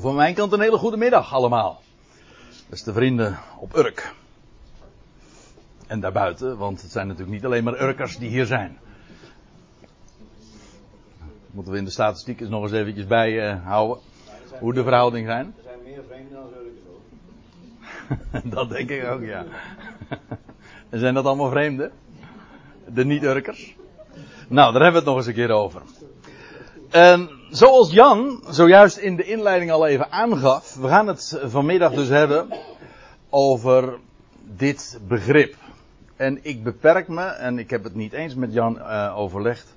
Van mijn kant een hele goede middag allemaal. Beste vrienden op Urk. En daarbuiten, want het zijn natuurlijk niet alleen maar Urkers die hier zijn. Moeten we in de statistiek eens nog eens eventjes bij uh, houden. Hoe de verhoudingen zijn. Er zijn meer vreemden dan Urkers ook. dat denk ik ook, ja. en zijn dat allemaal vreemden? De niet-Urkers? Nou, daar hebben we het nog eens een keer over. En zoals Jan zojuist in de inleiding al even aangaf, we gaan het vanmiddag dus hebben over dit begrip. En ik beperk me, en ik heb het niet eens met Jan uh, overlegd,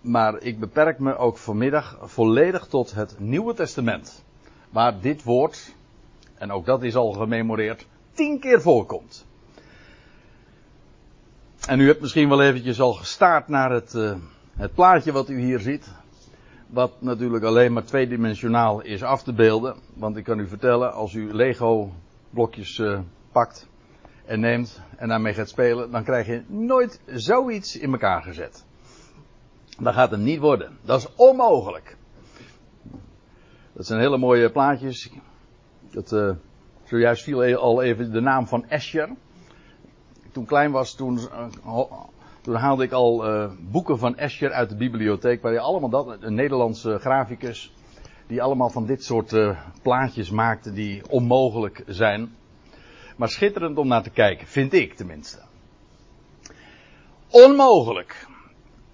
maar ik beperk me ook vanmiddag volledig tot het Nieuwe Testament. Waar dit woord, en ook dat is al gememoreerd, tien keer voorkomt. En u hebt misschien wel eventjes al gestaard naar het, uh, het plaatje wat u hier ziet. Wat natuurlijk alleen maar tweedimensionaal is af te beelden. Want ik kan u vertellen, als u Lego blokjes uh, pakt en neemt en daarmee gaat spelen, dan krijg je nooit zoiets in elkaar gezet. Dat gaat hem niet worden. Dat is onmogelijk. Dat zijn hele mooie plaatjes. Dat, uh, zojuist viel al even de naam van Escher. Toen klein was, toen, uh, toen haalde ik al uh, boeken van Escher uit de bibliotheek. Waar je allemaal dat, een Nederlandse graficus. Die allemaal van dit soort plaatjes maakte die onmogelijk zijn. Maar schitterend om naar te kijken, vind ik tenminste. Onmogelijk.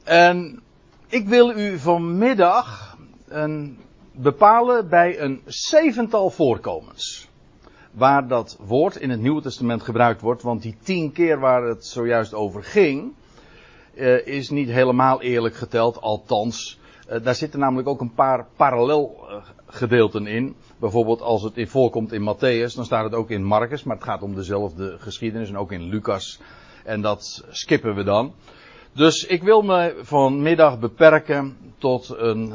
En ik wil u vanmiddag een, bepalen bij een zevental voorkomens. Waar dat woord in het Nieuwe Testament gebruikt wordt, want die tien keer waar het zojuist over ging, uh, is niet helemaal eerlijk geteld, althans. Uh, daar zitten namelijk ook een paar parallelgedeelten in. Bijvoorbeeld als het voorkomt in Matthäus, dan staat het ook in Marcus, maar het gaat om dezelfde geschiedenis en ook in Lucas. En dat skippen we dan. Dus ik wil me vanmiddag beperken tot een,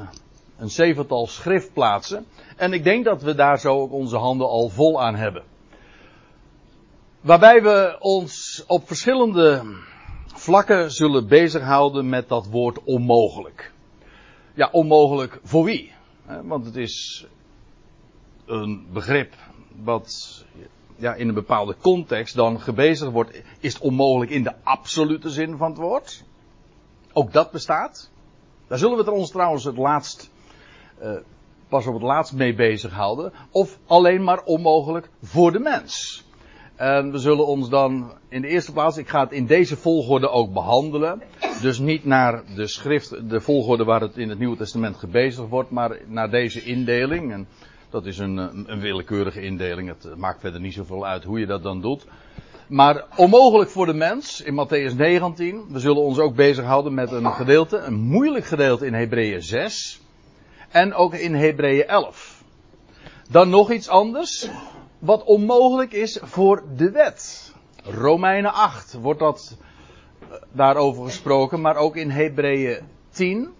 een zevental schriftplaatsen. En ik denk dat we daar zo ook onze handen al vol aan hebben. Waarbij we ons op verschillende vlakken zullen bezighouden met dat woord onmogelijk. Ja, onmogelijk voor wie? Want het is een begrip wat ja, in een bepaalde context dan gebezigd wordt, is het onmogelijk in de absolute zin van het woord. Ook dat bestaat. Daar zullen we het ons trouwens het laatst, uh, pas op het laatst mee bezighouden. Of alleen maar onmogelijk voor de mens. En we zullen ons dan in de eerste plaats, ik ga het in deze volgorde ook behandelen. Dus niet naar de schrift, de volgorde waar het in het Nieuwe Testament gebezigd wordt, maar naar deze indeling. En dat is een, een willekeurige indeling. Het maakt verder niet zoveel uit hoe je dat dan doet. Maar onmogelijk voor de mens in Matthäus 19. We zullen ons ook bezighouden met een gedeelte, een moeilijk gedeelte in Hebreeën 6. En ook in Hebreeën 11. Dan nog iets anders. Wat onmogelijk is voor de wet. Romeinen 8 wordt dat daarover gesproken, maar ook in Hebreeën 10.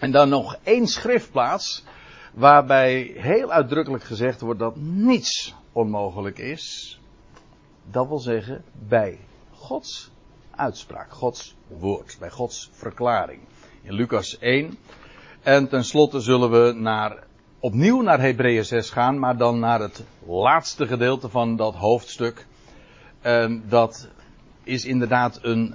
En dan nog één schriftplaats waarbij heel uitdrukkelijk gezegd wordt dat niets onmogelijk is. Dat wil zeggen bij Gods uitspraak, Gods woord, bij Gods verklaring. In Lucas 1. En tenslotte zullen we naar, opnieuw naar Hebreeën 6 gaan, maar dan naar het laatste gedeelte van dat hoofdstuk. En dat is inderdaad een.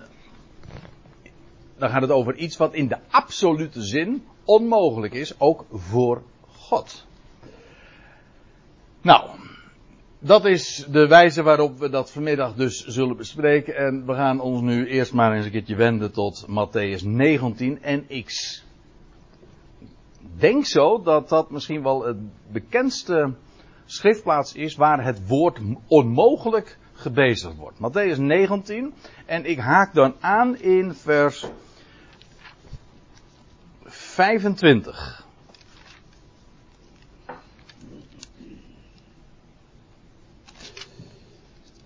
Dan gaat het over iets wat in de absolute zin onmogelijk is, ook voor God. Nou, dat is de wijze waarop we dat vanmiddag dus zullen bespreken. En we gaan ons nu eerst maar eens een keertje wenden tot Matthäus 19 en X. Denk zo dat dat misschien wel het bekendste schriftplaats is waar het woord onmogelijk gebezigd wordt. Matthäus 19 en ik haak dan aan in vers 25.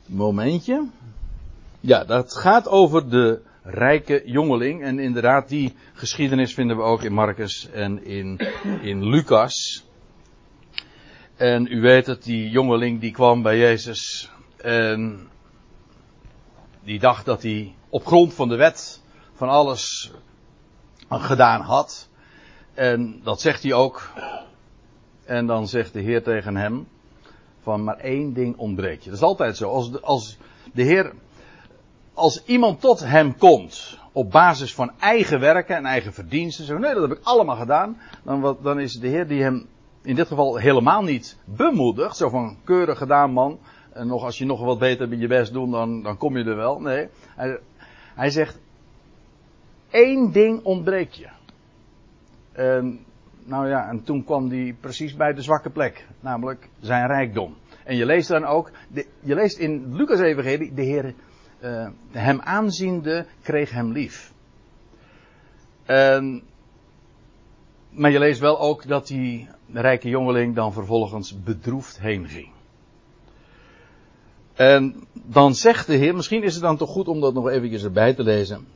Momentje. Ja, dat gaat over de rijke jongeling. En inderdaad, die geschiedenis vinden we ook in Marcus en in, in Lucas. En u weet het, die jongeling die kwam bij Jezus. En die dacht dat hij op grond van de wet van alles gedaan had. En dat zegt hij ook. En dan zegt de Heer tegen hem: van maar één ding ontbreekt je. Dat is altijd zo. Als de, als de Heer, als iemand tot hem komt op basis van eigen werken en eigen verdiensten, zo nee, dat heb ik allemaal gedaan, dan, wat, dan is de Heer die hem in dit geval helemaal niet bemoedigt, zo van keurig gedaan man, en nog, als je nog wat beter met je best doet, dan, dan kom je er wel. Nee, hij, hij zegt, één ding ontbreekt je. En, nou ja, en toen kwam hij precies bij de zwakke plek, namelijk zijn rijkdom. En je leest dan ook, je leest in Lucas Evangelie, de Heer uh, hem aanziende kreeg hem lief. En, maar je leest wel ook dat die rijke jongeling dan vervolgens bedroefd heen ging. En dan zegt de Heer, misschien is het dan toch goed om dat nog eventjes erbij te lezen.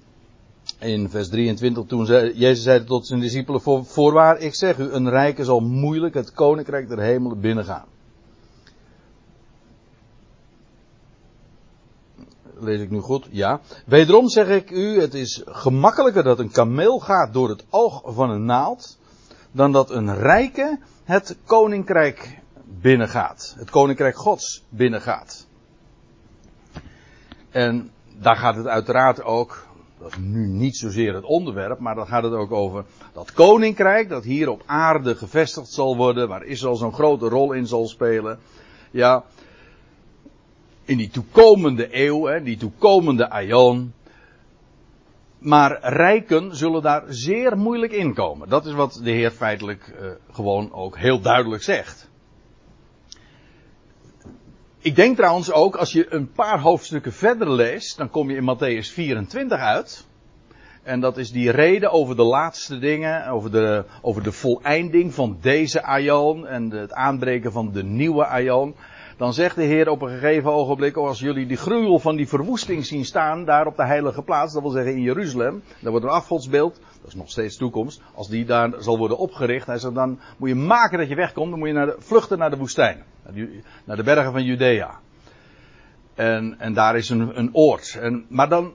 In vers 23, toen zei, Jezus zei tot zijn discipelen, voor, voorwaar, ik zeg u, een rijke zal moeilijk het koninkrijk der hemelen binnengaan. Lees ik nu goed? Ja. Wederom zeg ik u, het is gemakkelijker dat een kameel gaat door het oog van een naald, dan dat een rijke het koninkrijk binnengaat. Het koninkrijk gods binnengaat. En daar gaat het uiteraard ook, dat is nu niet zozeer het onderwerp, maar dan gaat het ook over dat koninkrijk dat hier op aarde gevestigd zal worden, waar Israël zo'n grote rol in zal spelen. Ja, in die toekomende eeuw, hè, die toekomende aion. Maar rijken zullen daar zeer moeilijk in komen. Dat is wat de Heer feitelijk uh, gewoon ook heel duidelijk zegt. Ik denk trouwens ook, als je een paar hoofdstukken verder leest, dan kom je in Matthäus 24 uit. En dat is die reden over de laatste dingen, over de, over de voleinding van deze aion en het aanbreken van de nieuwe aion. Dan zegt de Heer op een gegeven ogenblik, als jullie die gruwel van die verwoesting zien staan, daar op de heilige plaats, dat wil zeggen in Jeruzalem, daar wordt een afgodsbeeld, dat is nog steeds toekomst, als die daar zal worden opgericht, hij zegt dan moet je maken dat je wegkomt, dan moet je naar de, vluchten naar de woestijn, naar de bergen van Judea. En, en daar is een, een oord. En, maar dan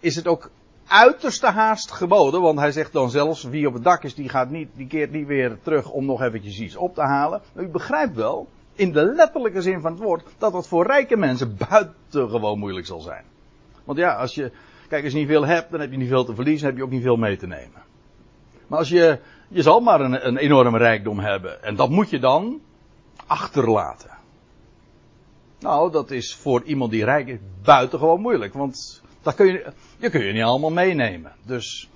is het ook uiterste haast geboden, want hij zegt dan zelfs, wie op het dak is, die gaat niet, die keert niet weer terug om nog eventjes iets op te halen. u begrijpt wel, in de letterlijke zin van het woord, dat dat voor rijke mensen buitengewoon moeilijk zal zijn. Want ja, als je, kijk, als je niet veel hebt, dan heb je niet veel te verliezen, heb je ook niet veel mee te nemen. Maar als je, je zal maar een, een enorme rijkdom hebben, en dat moet je dan achterlaten. Nou, dat is voor iemand die rijk is buitengewoon moeilijk, want dat kun je, je kun je niet allemaal meenemen. Dus,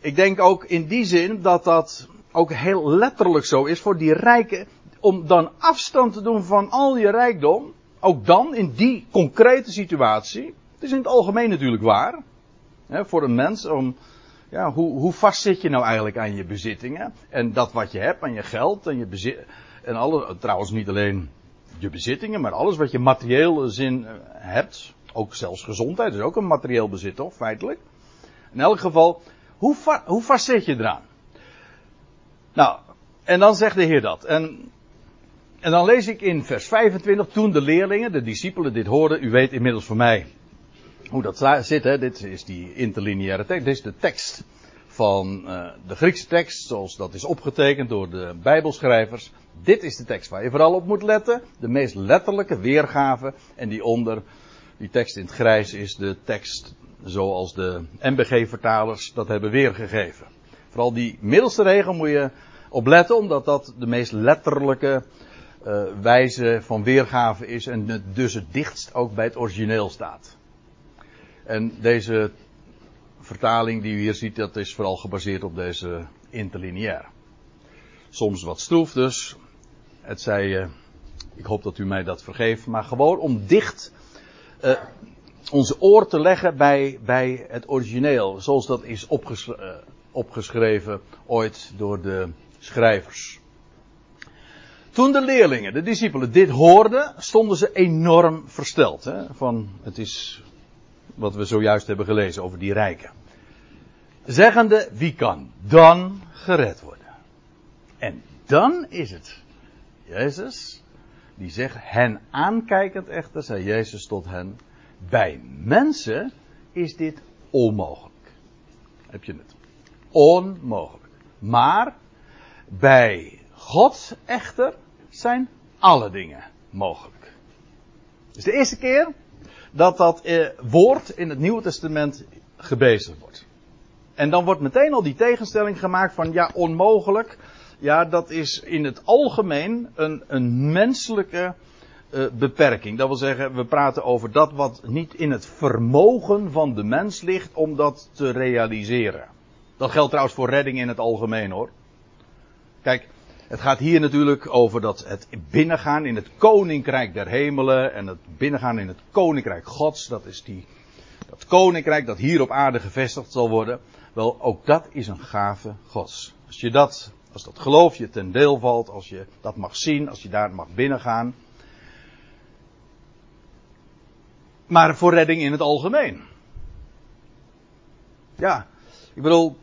ik denk ook in die zin dat dat ook heel letterlijk zo is voor die rijken om dan afstand te doen van al je rijkdom, ook dan in die concrete situatie, het is in het algemeen natuurlijk waar, hè, voor een mens, om, ja, hoe, hoe vast zit je nou eigenlijk aan je bezittingen en dat wat je hebt, aan je geld en je bezit, en alle, trouwens niet alleen je bezittingen, maar alles wat je materiële zin eh, hebt, ook zelfs gezondheid is ook een materieel bezit, toch, feitelijk. In elk geval, hoe, hoe vast zit je eraan? Nou, en dan zegt de Heer dat. En en dan lees ik in vers 25, toen de leerlingen, de discipelen dit hoorden, u weet inmiddels voor mij hoe dat zit, hè? dit is die interlineaire tekst, dit is de tekst van uh, de Griekse tekst, zoals dat is opgetekend door de Bijbelschrijvers. Dit is de tekst waar je vooral op moet letten, de meest letterlijke weergave, en die onder, die tekst in het grijs is de tekst zoals de MBG-vertalers dat hebben weergegeven. Vooral die middelste regel moet je opletten, omdat dat de meest letterlijke uh, wijze van weergave is en dus het dichtst ook bij het origineel staat. En deze vertaling die u hier ziet, dat is vooral gebaseerd op deze interlineair. Soms wat stroef dus. Het zij, uh, ik hoop dat u mij dat vergeeft, maar gewoon om dicht uh, onze oor te leggen bij, bij het origineel, zoals dat is opges opgeschreven ooit door de schrijvers. Toen de leerlingen, de discipelen, dit hoorden, stonden ze enorm versteld. Hè? Van, het is wat we zojuist hebben gelezen over die rijken. Zeggende, wie kan dan gered worden? En dan is het Jezus, die zegt, hen aankijkend echter, zei Jezus tot hen, bij mensen is dit onmogelijk. Heb je het? Onmogelijk. Maar bij God echter zijn alle dingen mogelijk. Is de eerste keer dat dat eh, woord in het Nieuwe Testament gebezigd wordt. En dan wordt meteen al die tegenstelling gemaakt van ja, onmogelijk. Ja, dat is in het algemeen een, een menselijke uh, beperking. Dat wil zeggen, we praten over dat wat niet in het vermogen van de mens ligt om dat te realiseren. Dat geldt trouwens voor redding in het algemeen hoor. Kijk, het gaat hier natuurlijk over dat het binnengaan in het koninkrijk der hemelen en het binnengaan in het koninkrijk gods. Dat is die, dat koninkrijk dat hier op aarde gevestigd zal worden. Wel, ook dat is een gave gods. Als je dat, als dat geloof je ten deel valt, als je dat mag zien, als je daar mag binnengaan. Maar voor redding in het algemeen. Ja, ik bedoel,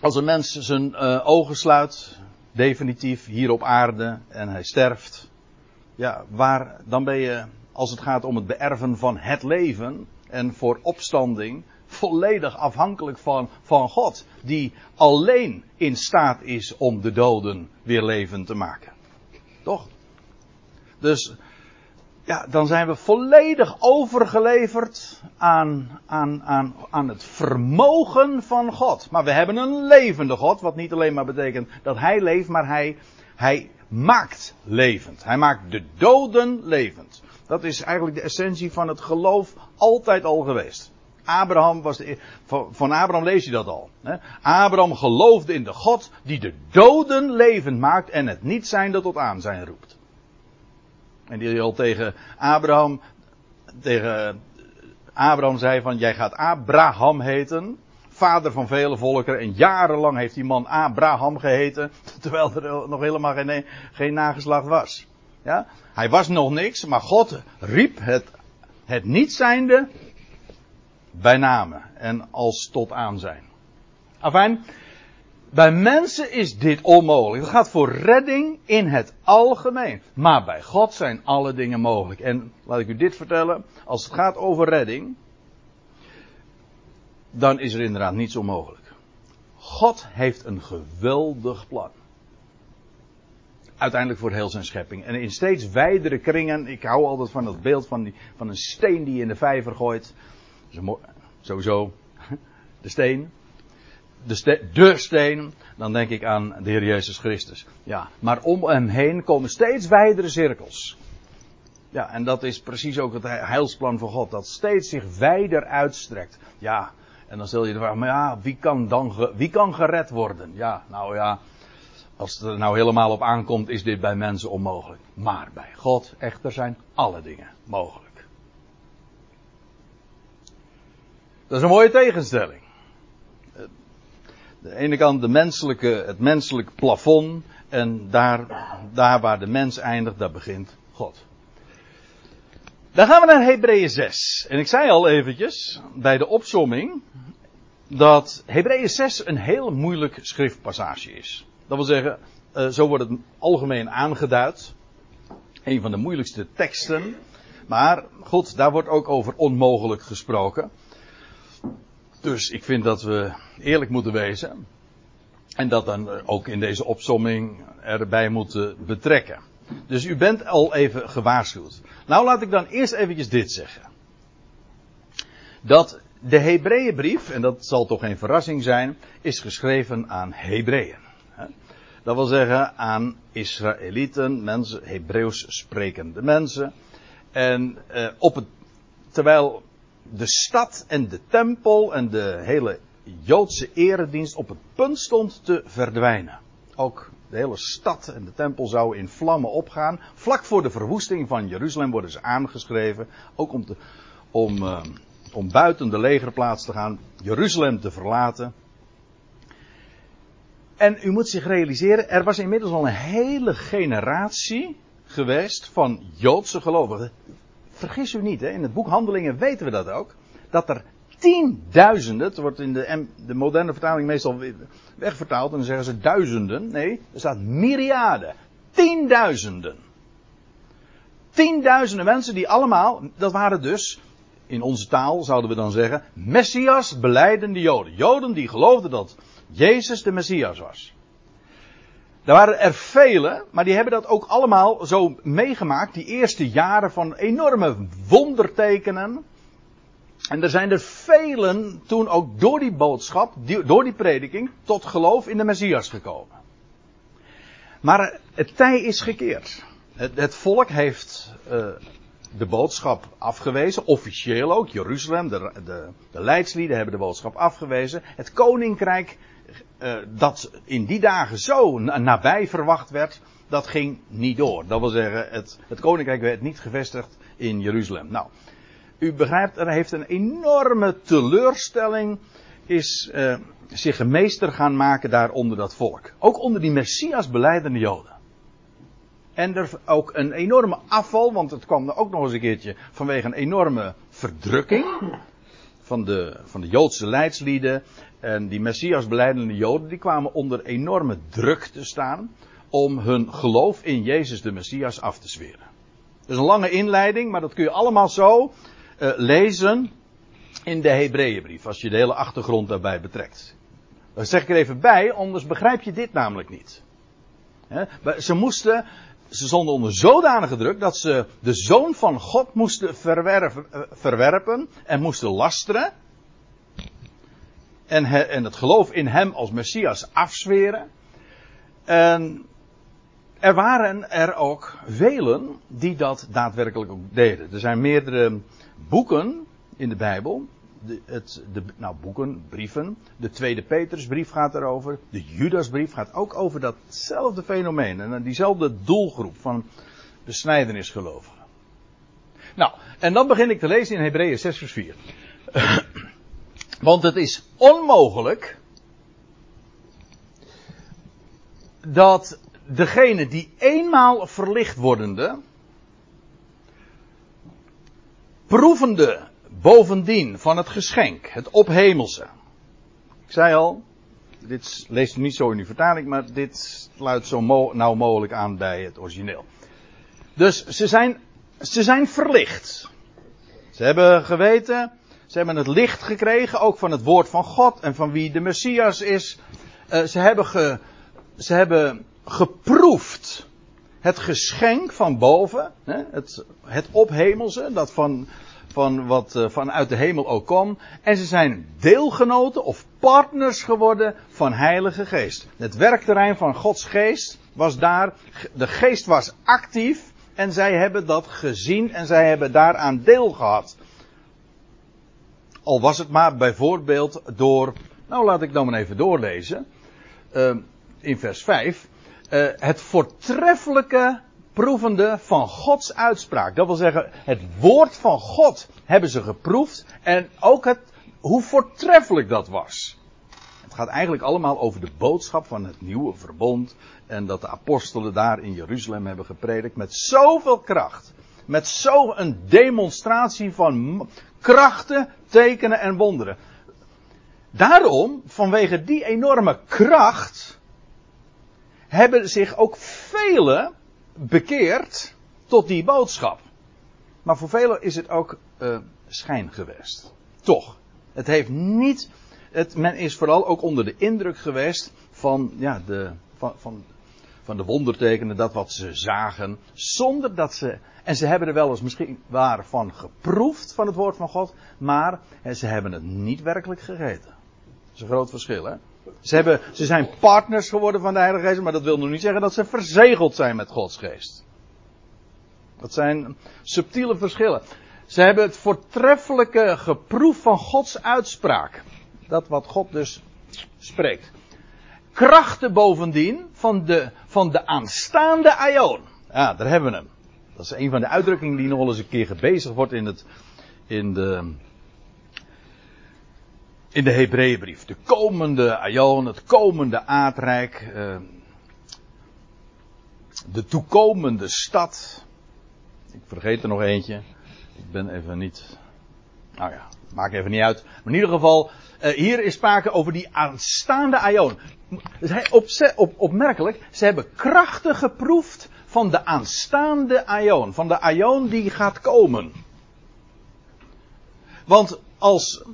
als een mens zijn uh, ogen sluit, definitief hier op aarde, en hij sterft. Ja, waar, dan ben je, als het gaat om het beërven van het leven en voor opstanding, volledig afhankelijk van, van God. Die alleen in staat is om de doden weer levend te maken. Toch? Dus ja, dan zijn we volledig overgeleverd aan, aan, aan, aan het vermogen van God. Maar we hebben een levende God, wat niet alleen maar betekent dat Hij leeft, maar Hij, hij maakt levend. Hij maakt de doden levend. Dat is eigenlijk de essentie van het geloof altijd al geweest. Abraham was de, van Abraham lees je dat al. Hè? Abraham geloofde in de God die de doden levend maakt en het niet zijnde tot aanzijn roept. En die al tegen Abraham, tegen Abraham zei van jij gaat Abraham heten, vader van vele volkeren. En jarenlang heeft die man Abraham geheten, terwijl er nog helemaal geen, nageslacht was. Ja? Hij was nog niks, maar God riep het, het niet zijnde bij name en als tot aanzijn. Afijn, bij mensen is dit onmogelijk. Dat gaat voor redding in het algemeen. Maar bij God zijn alle dingen mogelijk. En laat ik u dit vertellen. Als het gaat over redding. Dan is er inderdaad niets onmogelijk. God heeft een geweldig plan. Uiteindelijk voor heel zijn schepping. En in steeds wijdere kringen. Ik hou altijd van dat beeld van, die, van een steen die je in de vijver gooit. Sowieso. De steen de, de steen, dan denk ik aan de Heer Jezus Christus. Ja, maar om hem heen komen steeds wijdere cirkels. Ja, en dat is precies ook het heilsplan van God, dat steeds zich wijder uitstrekt. Ja, en dan stel je de vraag, maar ja, wie kan dan wie kan gered worden? Ja, nou ja, als het er nou helemaal op aankomt, is dit bij mensen onmogelijk. Maar bij God echter zijn alle dingen mogelijk. Dat is een mooie tegenstelling de ene kant de menselijke, het menselijk plafond. En daar, daar waar de mens eindigt, daar begint God. Dan gaan we naar Hebreeën 6. En ik zei al eventjes bij de opsomming dat Hebreeën 6 een heel moeilijk schriftpassage is. Dat wil zeggen, uh, zo wordt het algemeen aangeduid. Een van de moeilijkste teksten. Maar goed, daar wordt ook over onmogelijk gesproken. Dus ik vind dat we eerlijk moeten wezen. En dat dan ook in deze opsomming erbij moeten betrekken. Dus u bent al even gewaarschuwd. Nou laat ik dan eerst eventjes dit zeggen. Dat de Hebreeënbrief, en dat zal toch geen verrassing zijn, is geschreven aan Hebreeën. Dat wil zeggen aan Israëlieten, mensen, Hebreeuws sprekende mensen. En eh, op het, terwijl de stad en de tempel en de hele Joodse eredienst op het punt stond te verdwijnen. Ook de hele stad en de tempel zouden in vlammen opgaan. Vlak voor de verwoesting van Jeruzalem worden ze aangeschreven. Ook om, te, om, uh, om buiten de legerplaats te gaan, Jeruzalem te verlaten. En u moet zich realiseren, er was inmiddels al een hele generatie geweest van Joodse gelovigen vergis u niet, hè, in het boek Handelingen weten we dat ook. Dat er tienduizenden, het wordt in de, de moderne vertaling meestal wegvertaald en dan zeggen ze duizenden. Nee, er staat myriaden. Tienduizenden. Tienduizenden mensen die allemaal, dat waren dus, in onze taal zouden we dan zeggen, Messias beleidende Joden. Joden die geloofden dat Jezus de Messias was. Er waren er vele, maar die hebben dat ook allemaal zo meegemaakt. Die eerste jaren van enorme wondertekenen. En er zijn er velen toen ook door die boodschap, door die prediking, tot geloof in de Messias gekomen. Maar het tij is gekeerd. Het, het volk heeft uh, de boodschap afgewezen, officieel ook. Jeruzalem, de, de, de leidslieden hebben de boodschap afgewezen. Het koninkrijk uh, dat in die dagen zo nabij verwacht werd, dat ging niet door. Dat wil zeggen, het, het koninkrijk werd niet gevestigd in Jeruzalem. Nou, u begrijpt, er heeft een enorme teleurstelling is uh, zich meester gaan maken daar onder dat volk. Ook onder die Messias beleidende Joden. En er ook een enorme afval, want het kwam er ook nog eens een keertje vanwege een enorme verdrukking van de, van de Joodse leidslieden. En die Messias beleidende Joden, die kwamen onder enorme druk te staan om hun geloof in Jezus de Messias af te zweren. Dat is een lange inleiding, maar dat kun je allemaal zo uh, lezen in de Hebreeënbrief, als je de hele achtergrond daarbij betrekt. Dat zeg ik er even bij, anders begrijp je dit namelijk niet. Ze moesten, ze stonden onder zodanige druk dat ze de zoon van God moesten eh, verwerpen en moesten lasteren. En, en het geloof in hem als Messias afzweren. En er waren er ook velen die dat daadwerkelijk ook deden. Er zijn meerdere boeken in de Bijbel. De, het, nou, boeken, brieven. De tweede Petrusbrief gaat erover. De Judasbrief gaat ook over datzelfde fenomeen. En diezelfde doelgroep van besnijdenisgelovigen. Nou, en dan begin ik te lezen in Hebreeën 6 vers 4. Want het is onmogelijk dat degene die eenmaal verlicht wordende, proevende bovendien van het geschenk, het ophemelse. Ik zei al, dit leest niet zo in uw vertaling, maar dit sluit zo nauw mogelijk aan bij het origineel. Dus ze zijn, ze zijn verlicht. Ze hebben geweten, ze hebben het licht gekregen, ook van het woord van God en van wie de Messias is. Uh, ze, hebben ze hebben geproefd het geschenk van boven, hè, het, het ophemelse, dat van, van wat uh, vanuit de hemel ook kwam. En ze zijn deelgenoten of partners geworden van Heilige Geest. Het werkterrein van Gods Geest was daar, de Geest was actief en zij hebben dat gezien en zij hebben daaraan deel gehad. Al was het maar bijvoorbeeld door, nou laat ik dan maar even doorlezen, uh, in vers 5 uh, het voortreffelijke proevende van Gods uitspraak. Dat wil zeggen, het woord van God hebben ze geproefd en ook het, hoe voortreffelijk dat was. Het gaat eigenlijk allemaal over de boodschap van het nieuwe verbond en dat de apostelen daar in Jeruzalem hebben gepredikt met zoveel kracht. Met zo'n demonstratie van krachten, tekenen en wonderen. Daarom, vanwege die enorme kracht, hebben zich ook velen bekeerd tot die boodschap. Maar voor velen is het ook uh, schijn geweest. Toch. Het heeft niet. Het, men is vooral ook onder de indruk geweest van, ja, de, van, van, van de wondertekenen, dat wat ze zagen, zonder dat ze. En ze hebben er wel eens misschien waar van geproefd van het woord van God, maar ze hebben het niet werkelijk gegeten. Dat is een groot verschil, hè? Ze, hebben, ze zijn partners geworden van de Heilige Geest, maar dat wil nog niet zeggen dat ze verzegeld zijn met Gods Geest. Dat zijn subtiele verschillen. Ze hebben het voortreffelijke geproef van Gods uitspraak. Dat wat God dus spreekt. Krachten bovendien van de, van de aanstaande Aion. Ja, daar hebben we hem. Dat is een van de uitdrukkingen die nog wel eens een keer gebezigd wordt in, het, in de in de Hebreeënbrief. De komende Aion, het komende aardrijk, uh, de toekomende stad. Ik vergeet er nog eentje. Ik ben even niet. Nou ja, maakt even niet uit. Maar in ieder geval, uh, hier is sprake over die aanstaande Aion. Op, opmerkelijk, ze hebben krachten geproefd van de aanstaande Aion. Van de Aion die gaat komen. Want als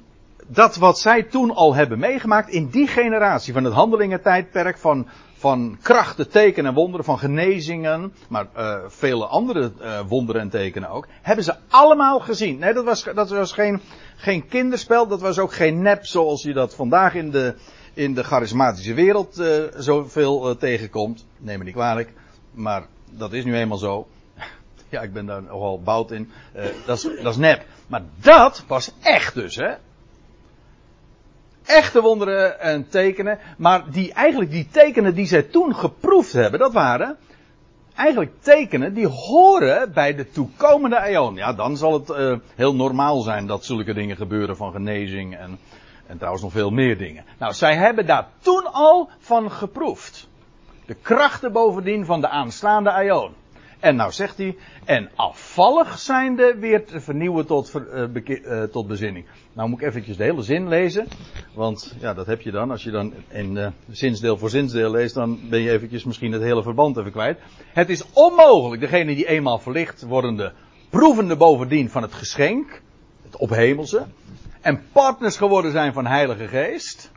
dat wat zij toen al hebben meegemaakt in die generatie van het handelingentijdperk van, van krachten, tekenen en wonderen, van genezingen, maar uh, vele andere uh, wonderen en tekenen ook, hebben ze allemaal gezien. Nee, dat was, dat was geen, geen kinderspel, dat was ook geen nep zoals je dat vandaag in de, in de charismatische wereld uh, zoveel tegenkomt. Neem me niet kwalijk, maar dat is nu eenmaal zo. ja, ik ben daar nogal bout in. dat is nep. Maar dat was echt dus, hè echte wonderen en tekenen. Maar die, eigenlijk die tekenen die zij toen geproefd hebben, dat waren eigenlijk tekenen die horen bij de toekomende eon. Ja, dan zal het uh, heel normaal zijn dat zulke dingen gebeuren van genezing en, en trouwens nog veel meer dingen. Nou, zij hebben daar toen al van geproefd. De krachten bovendien van de aanstaande eon. En nou zegt hij, en afvallig zijnde weer te vernieuwen tot, uh, uh, tot bezinning. Nou moet ik eventjes de hele zin lezen. Want ja, dat heb je dan. Als je dan in uh, zinsdeel voor zinsdeel leest, dan ben je eventjes misschien het hele verband even kwijt. Het is onmogelijk, degene die eenmaal verlicht wordende, proevende bovendien van het geschenk, het ophemelse, en partners geworden zijn van Heilige Geest.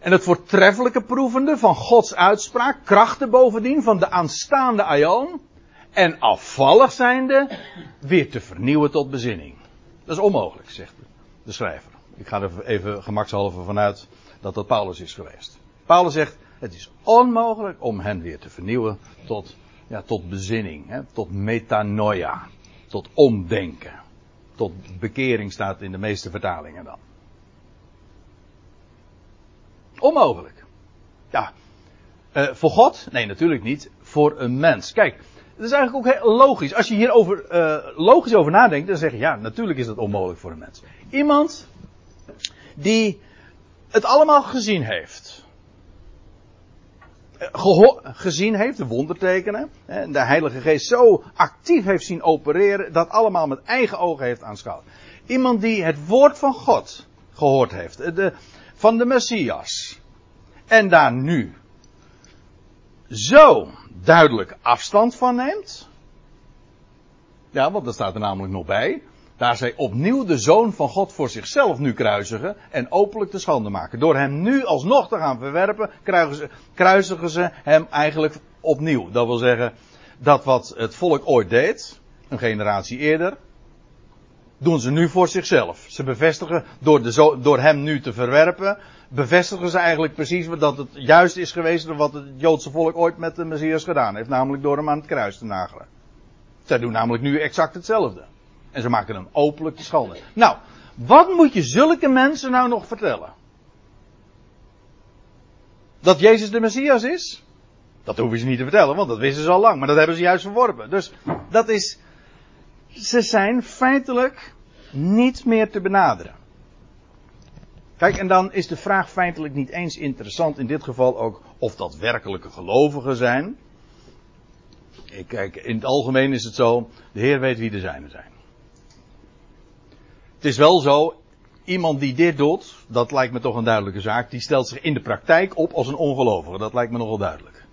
En het voortreffelijke proevende van Gods uitspraak, krachten bovendien van de aanstaande aion. En afvallig zijnde weer te vernieuwen tot bezinning. Dat is onmogelijk, zegt de schrijver. Ik ga er even gemakshalve vanuit dat dat Paulus is geweest. Paulus zegt, het is onmogelijk om hen weer te vernieuwen tot, ja, tot bezinning, hè, tot metanoia, tot omdenken. Tot bekering staat in de meeste vertalingen dan. Onmogelijk. Ja. Uh, voor God? Nee, natuurlijk niet. Voor een mens. Kijk, het is eigenlijk ook heel logisch. Als je hierover uh, logisch over nadenkt, dan zeg je ja, natuurlijk is dat onmogelijk voor een mens. Iemand die het allemaal gezien heeft. gezien heeft, de wondertekenen. En de Heilige Geest zo actief heeft zien opereren. Dat allemaal met eigen ogen heeft aanschouwd. Iemand die het woord van God gehoord heeft. De, van de Messias. En daar nu zo duidelijk afstand van neemt. Ja, want dat staat er namelijk nog bij. Daar zij opnieuw de zoon van God voor zichzelf nu kruisigen en openlijk te schande maken. Door hem nu alsnog te gaan verwerpen, kruisigen ze, hem eigenlijk opnieuw. Dat wil zeggen, dat wat het volk ooit deed, een generatie eerder, doen ze nu voor zichzelf. Ze bevestigen, door, de, door hem nu te verwerpen, bevestigen ze eigenlijk precies dat het juist is geweest wat het Joodse volk ooit met de Messias gedaan heeft. Namelijk door hem aan het kruis te nagelen. Zij doen namelijk nu exact hetzelfde. En ze maken hem openlijk te schande. Nou, wat moet je zulke mensen nou nog vertellen? Dat Jezus de Messias is? Dat hoeven ze niet te vertellen, want dat wisten ze al lang. Maar dat hebben ze juist verworpen. Dus dat is ze zijn feitelijk niet meer te benaderen. Kijk, en dan is de vraag feitelijk niet eens interessant in dit geval ook of dat werkelijke gelovigen zijn. Kijk, in het algemeen is het zo, de Heer weet wie de zijnen zijn. Het is wel zo, iemand die dit doet, dat lijkt me toch een duidelijke zaak, die stelt zich in de praktijk op als een ongelovige. Dat lijkt me nogal duidelijk.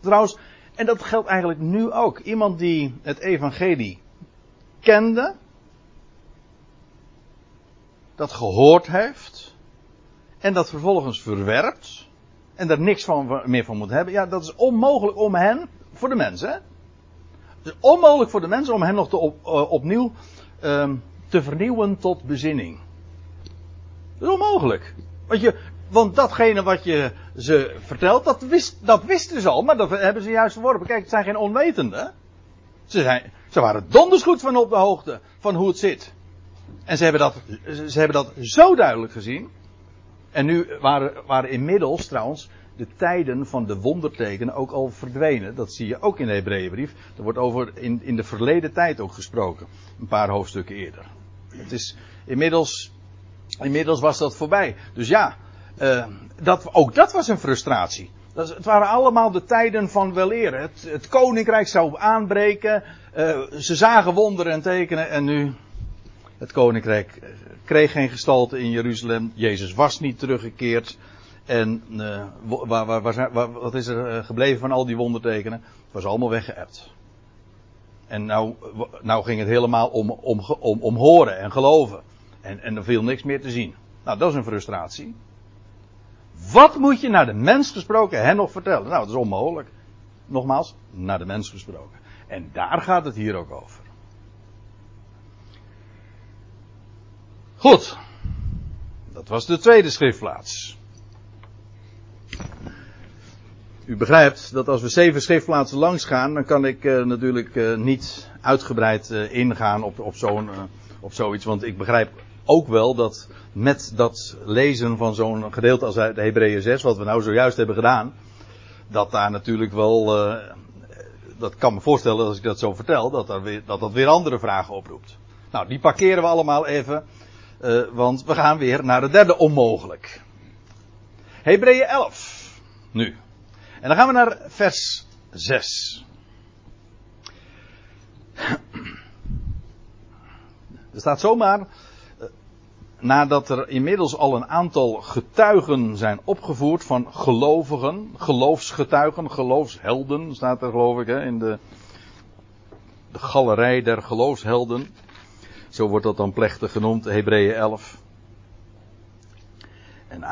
Trouwens, en dat geldt eigenlijk nu ook. Iemand die het evangelie kende, dat gehoord heeft, en dat vervolgens verwerpt, en daar niks van, meer van moet hebben, ja, dat is onmogelijk om hen, voor de mensen? Het is onmogelijk voor de mensen om hen nog te op, uh, opnieuw uh, te vernieuwen tot bezinning. Dat is onmogelijk. Want je, want datgene wat je ze vertelt, dat, wist, dat wisten ze al, maar dat hebben ze juist verworpen. Kijk, het zijn geen onwetenden. Ze, ze waren donders goed van op de hoogte van hoe het zit. En ze hebben dat, ze hebben dat zo duidelijk gezien. En nu waren, waren inmiddels trouwens de tijden van de wondertekenen ook al verdwenen. Dat zie je ook in de Hebreeënbrief. Er wordt over in, in de verleden tijd ook gesproken. Een paar hoofdstukken eerder. Het is inmiddels, inmiddels was dat voorbij. Dus ja, uh, dat, ook dat was een frustratie. Dat, het waren allemaal de tijden van weleer. Het, het koninkrijk zou aanbreken. Uh, ze zagen wonderen en tekenen. En nu. Het koninkrijk eh, kreeg geen gestalte in Jeruzalem. Jezus was niet teruggekeerd. En uh, waar, waar, waar, wat is er gebleven van al die wondertekenen? Het was allemaal weggeëpt. En nou, nou ging het helemaal om, om, om, om horen en geloven. En, en er viel niks meer te zien. Nou, dat is een frustratie. Wat moet je naar de mens gesproken hen nog vertellen? Nou, dat is onmogelijk. Nogmaals, naar de mens gesproken. En daar gaat het hier ook over. Goed. Dat was de tweede schriftplaats. U begrijpt dat als we zeven schriftplaatsen langs gaan, dan kan ik uh, natuurlijk uh, niet uitgebreid uh, ingaan op, op, zo'n, op zoiets. Want ik begrijp ook wel dat met dat lezen van zo'n gedeelte als uit Hebreeën 6, wat we nou zojuist hebben gedaan, dat daar natuurlijk wel, dat kan me voorstellen als ik dat zo vertel, dat, dat dat weer andere vragen oproept. Nou, die parkeren we allemaal even, want we gaan weer naar de derde onmogelijk. Hebreeën 11. Nu. En dan gaan we naar vers 6. Er staat zomaar, eh, nadat er inmiddels al een aantal getuigen zijn opgevoerd van gelovigen, geloofsgetuigen, geloofshelden, staat er geloof ik hè, in de, de galerij der geloofshelden. Zo wordt dat dan plechtig genoemd, Hebreeën 11. En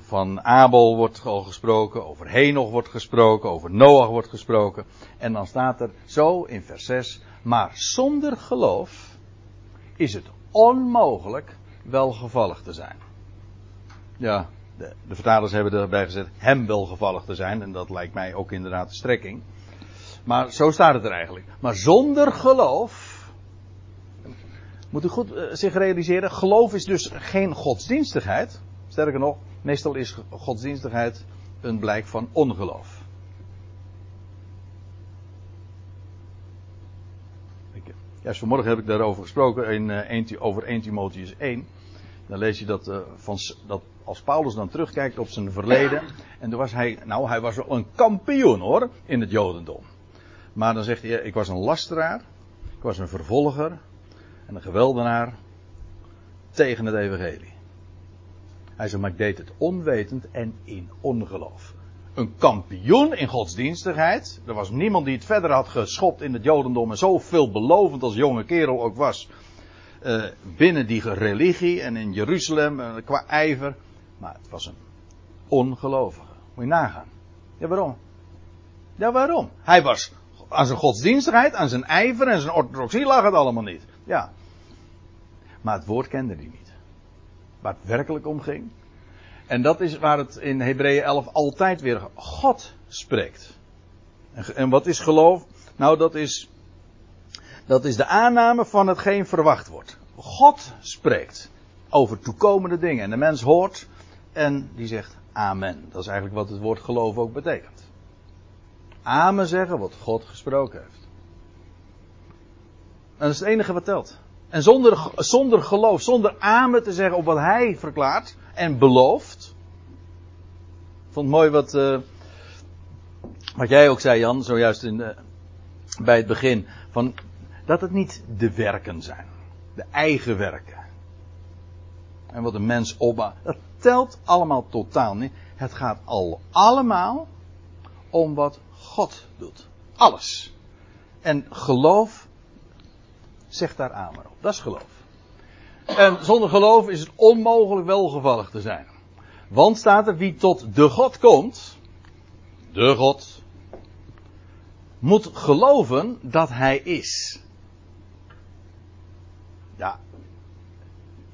van Abel wordt al gesproken, over Henoch wordt gesproken, over Noach wordt gesproken. En dan staat er zo in vers 6, maar zonder geloof is het onmogelijk welgevallig te zijn. Ja, de, de vertalers hebben erbij gezet hem welgevallig te zijn. En dat lijkt mij ook inderdaad de strekking. Maar zo staat het er eigenlijk. Maar zonder geloof. Moet u goed uh, zich realiseren. Geloof is dus geen godsdienstigheid. Sterker nog, meestal is godsdienstigheid een blijk van ongeloof. Juist vanmorgen heb ik daarover gesproken in, uh, over 1 Timotheus 1. Dan lees je dat, uh, van, dat als Paulus dan terugkijkt op zijn verleden. En toen was hij, nou hij was wel een kampioen hoor, in het Jodendom. Maar dan zegt hij, ik was een lasteraar. Ik was een vervolger. En een geweldenaar. Tegen het evangelie. Hij zei, maar ik deed het onwetend en in ongeloof. Een kampioen in godsdienstigheid. Er was niemand die het verder had geschopt in het Jodendom en zo veelbelovend als jonge kerel ook was. Uh, binnen die religie en in Jeruzalem uh, qua ijver. Maar het was een ongelovige. Moet je nagaan. Ja, waarom? Ja, waarom? Hij was aan zijn godsdienstigheid, aan zijn ijver en zijn orthodoxie lag het allemaal niet. Ja. Maar het woord kende hij niet waar het werkelijk om ging. En dat is waar het in Hebreeën 11 altijd weer God spreekt. En wat is geloof? Nou, dat is, dat is de aanname van hetgeen verwacht wordt. God spreekt over toekomende dingen. En de mens hoort en die zegt amen. Dat is eigenlijk wat het woord geloof ook betekent. Amen zeggen wat God gesproken heeft. En dat is het enige wat telt. En zonder, zonder geloof, zonder amen te zeggen op wat hij verklaart en belooft. Ik vond het mooi wat, uh, wat jij ook zei, Jan, zojuist in de, bij het begin. Van, dat het niet de werken zijn. De eigen werken. En wat een mens opbouwt. Dat telt allemaal totaal niet. Het gaat al allemaal om wat God doet. Alles. En geloof Zeg daar aan maar op. Dat is geloof. En zonder geloof is het onmogelijk welgevallig te zijn. Want staat er wie tot de God komt, de God, moet geloven dat Hij is. Ja,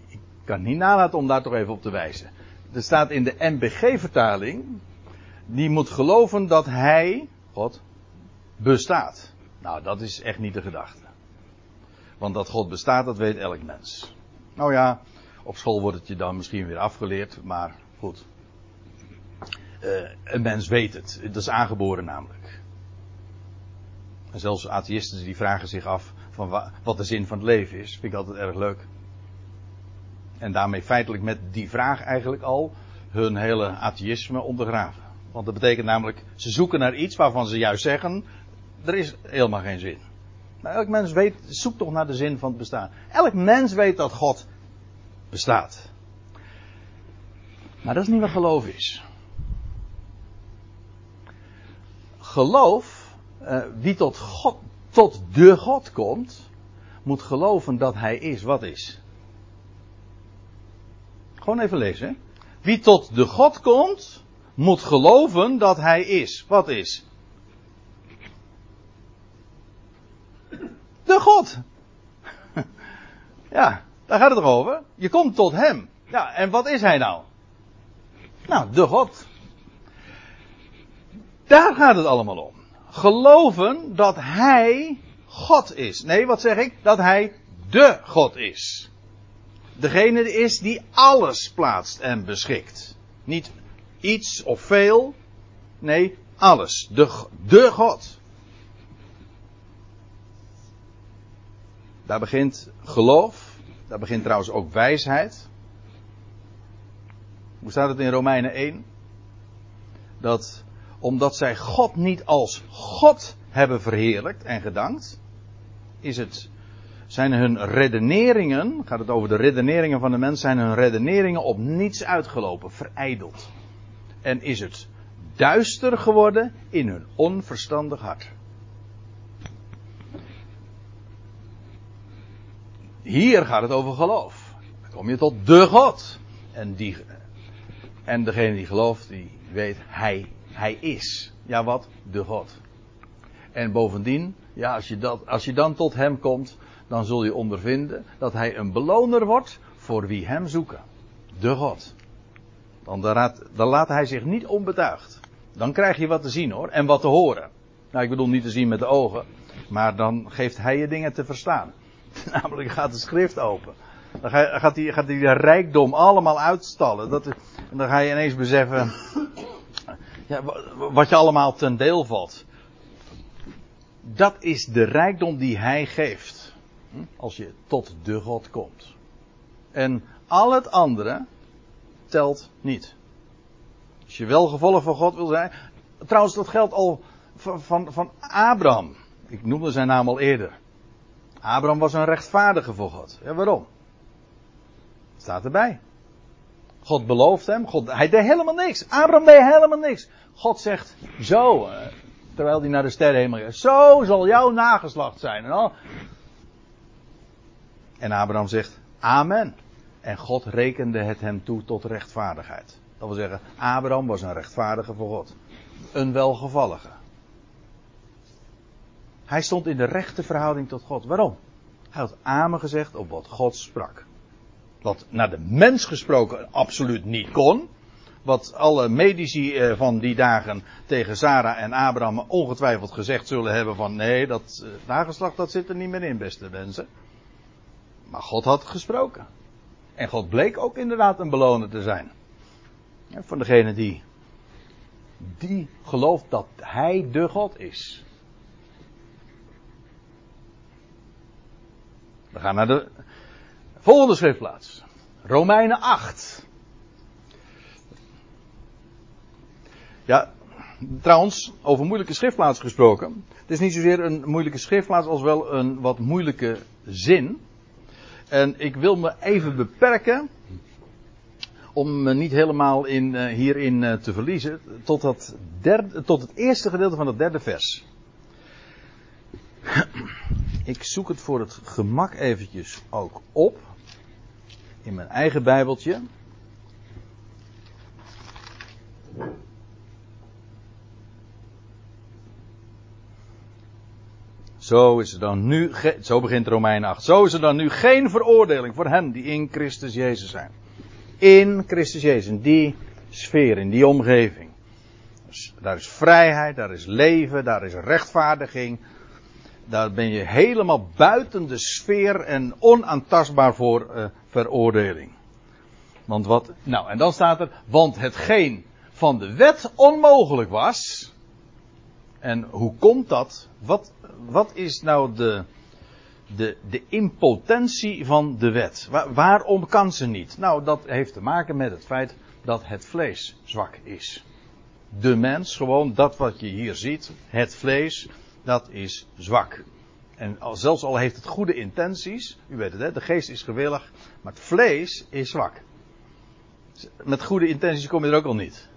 ik kan niet nalaten om daar toch even op te wijzen. Er staat in de MBG-vertaling, die moet geloven dat Hij, God, bestaat. Nou, dat is echt niet de gedachte. Want dat God bestaat, dat weet elk mens. Nou ja, op school wordt het je dan misschien weer afgeleerd, maar goed. Uh, een mens weet het. Dat is aangeboren namelijk. En zelfs atheïsten die vragen zich af van wat de zin van het leven is. Vind ik altijd erg leuk. En daarmee feitelijk met die vraag eigenlijk al hun hele atheïsme ondergraven. Want dat betekent namelijk, ze zoeken naar iets waarvan ze juist zeggen, er is helemaal geen zin. Maar elk mens weet, zoekt toch naar de zin van het bestaan. Elk mens weet dat God bestaat. Maar dat is niet wat geloof is. Geloof, uh, wie tot, God, tot de God komt, moet geloven dat Hij is wat is. Gewoon even lezen. Wie tot de God komt, moet geloven dat hij is. Wat is? De God. Ja, daar gaat het over. Je komt tot hem. Ja, en wat is hij nou? Nou, de God. Daar gaat het allemaal om. Geloven dat hij God is. Nee, wat zeg ik? Dat hij de God is. Degene is die alles plaatst en beschikt. Niet iets of veel. Nee, alles. De, de God. Daar begint geloof. Daar begint trouwens ook wijsheid. Hoe staat het in Romeinen 1? Dat omdat zij God niet als God hebben verheerlijkt en gedankt, is het, zijn hun redeneringen, gaat het over de redeneringen van de mens, zijn hun redeneringen op niets uitgelopen, verijdeld. En is het duister geworden in hun onverstandig hart. Hier gaat het over geloof. Dan kom je tot de God. En, die, en degene die gelooft, die weet, hij, hij is. Ja, wat? De God. En bovendien, ja, als je, dat, als je dan tot hem komt, dan zul je ondervinden dat hij een beloner wordt voor wie hem zoeken. De God. Dan, dan laat hij zich niet onbetuigd. Dan krijg je wat te zien hoor, en wat te horen. Nou, ik bedoel niet te zien met de ogen, maar dan geeft hij je dingen te verstaan. Namelijk gaat de schrift open. Dan gaat hij, gaat hij de rijkdom allemaal uitstallen. Dat, en dan ga je ineens beseffen ja, wat je allemaal ten deel valt. Dat is de rijkdom die hij geeft. Hm? Als je tot de God komt. En al het andere telt niet. Als je wel gevolg van God wil zijn. Trouwens, dat geldt al van, van, van Abraham. Ik noemde zijn naam al eerder. Abraham was een rechtvaardige voor God. Ja, waarom? Staat erbij. God belooft hem. God, hij deed helemaal niks. Abraham deed helemaal niks. God zegt zo, eh, terwijl hij naar de sterrenhemel gaat. Zo zal jouw nageslacht zijn. En, al. en Abraham zegt amen. En God rekende het hem toe tot rechtvaardigheid. Dat wil zeggen, Abraham was een rechtvaardige voor God. Een welgevallige. Hij stond in de rechte verhouding tot God. Waarom? Hij had amen gezegd op wat God sprak. Wat naar de mens gesproken absoluut niet kon. Wat alle medici eh, van die dagen tegen Sarah en Abraham ongetwijfeld gezegd zullen hebben van nee, dat uh, nageslacht dat zit er niet meer in, beste mensen. Maar God had gesproken. En God bleek ook inderdaad een beloner te zijn. Ja, van degene die, die gelooft dat Hij de God is. We gaan naar de volgende schriftplaats. Romeinen 8. Ja, trouwens, over moeilijke schriftplaats gesproken. Het is niet zozeer een moeilijke schriftplaats als wel een wat moeilijke zin. En ik wil me even beperken om me niet helemaal in, uh, hierin uh, te verliezen tot, dat derde, tot het eerste gedeelte van het derde vers. Ik zoek het voor het gemak eventjes ook op. In mijn eigen bijbeltje. Zo is er dan nu, zo begint Romein 8. Zo is er dan nu geen veroordeling voor hen die in Christus Jezus zijn. In Christus Jezus, in die sfeer, in die omgeving. Dus daar is vrijheid, daar is leven, daar is rechtvaardiging, daar ben je helemaal buiten de sfeer en onaantastbaar voor uh, veroordeling. Want wat, nou en dan staat er, want hetgeen van de wet onmogelijk was. En hoe komt dat? Wat, wat is nou de, de, de impotentie van de wet? Waar, waarom kan ze niet? Nou, dat heeft te maken met het feit dat het vlees zwak is. De mens, gewoon dat wat je hier ziet, het vlees, dat is zwak. En al, zelfs al heeft het goede intenties, u weet het, hè, de geest is gewillig, maar het vlees is zwak. Met goede intenties kom je er ook al niet.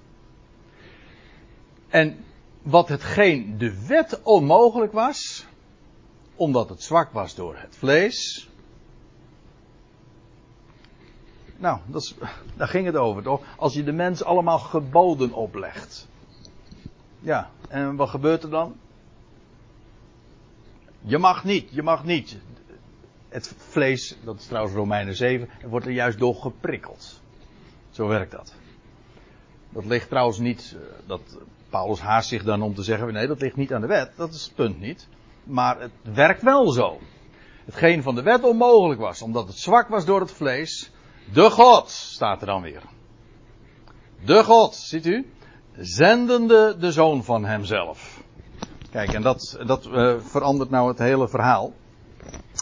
En wat hetgeen de wet onmogelijk was, omdat het zwak was door het vlees, Nou, dat daar ging het over, toch? Als je de mens allemaal geboden oplegt. Ja, en wat gebeurt er dan? Je mag niet, je mag niet. Het vlees, dat is trouwens Romeinen 7, wordt er juist door geprikkeld. Zo werkt dat. Dat ligt trouwens niet, eh, dat Paulus haast zich dan om te zeggen, nee, dat ligt niet aan de wet, dat is het punt niet. Maar het werkt wel zo. Hetgeen van de wet onmogelijk was, omdat het zwak was door het vlees. De God, staat er dan weer. De God, ziet u? Zendende de zoon van hemzelf. Kijk, en dat, dat uh, verandert nou het hele verhaal.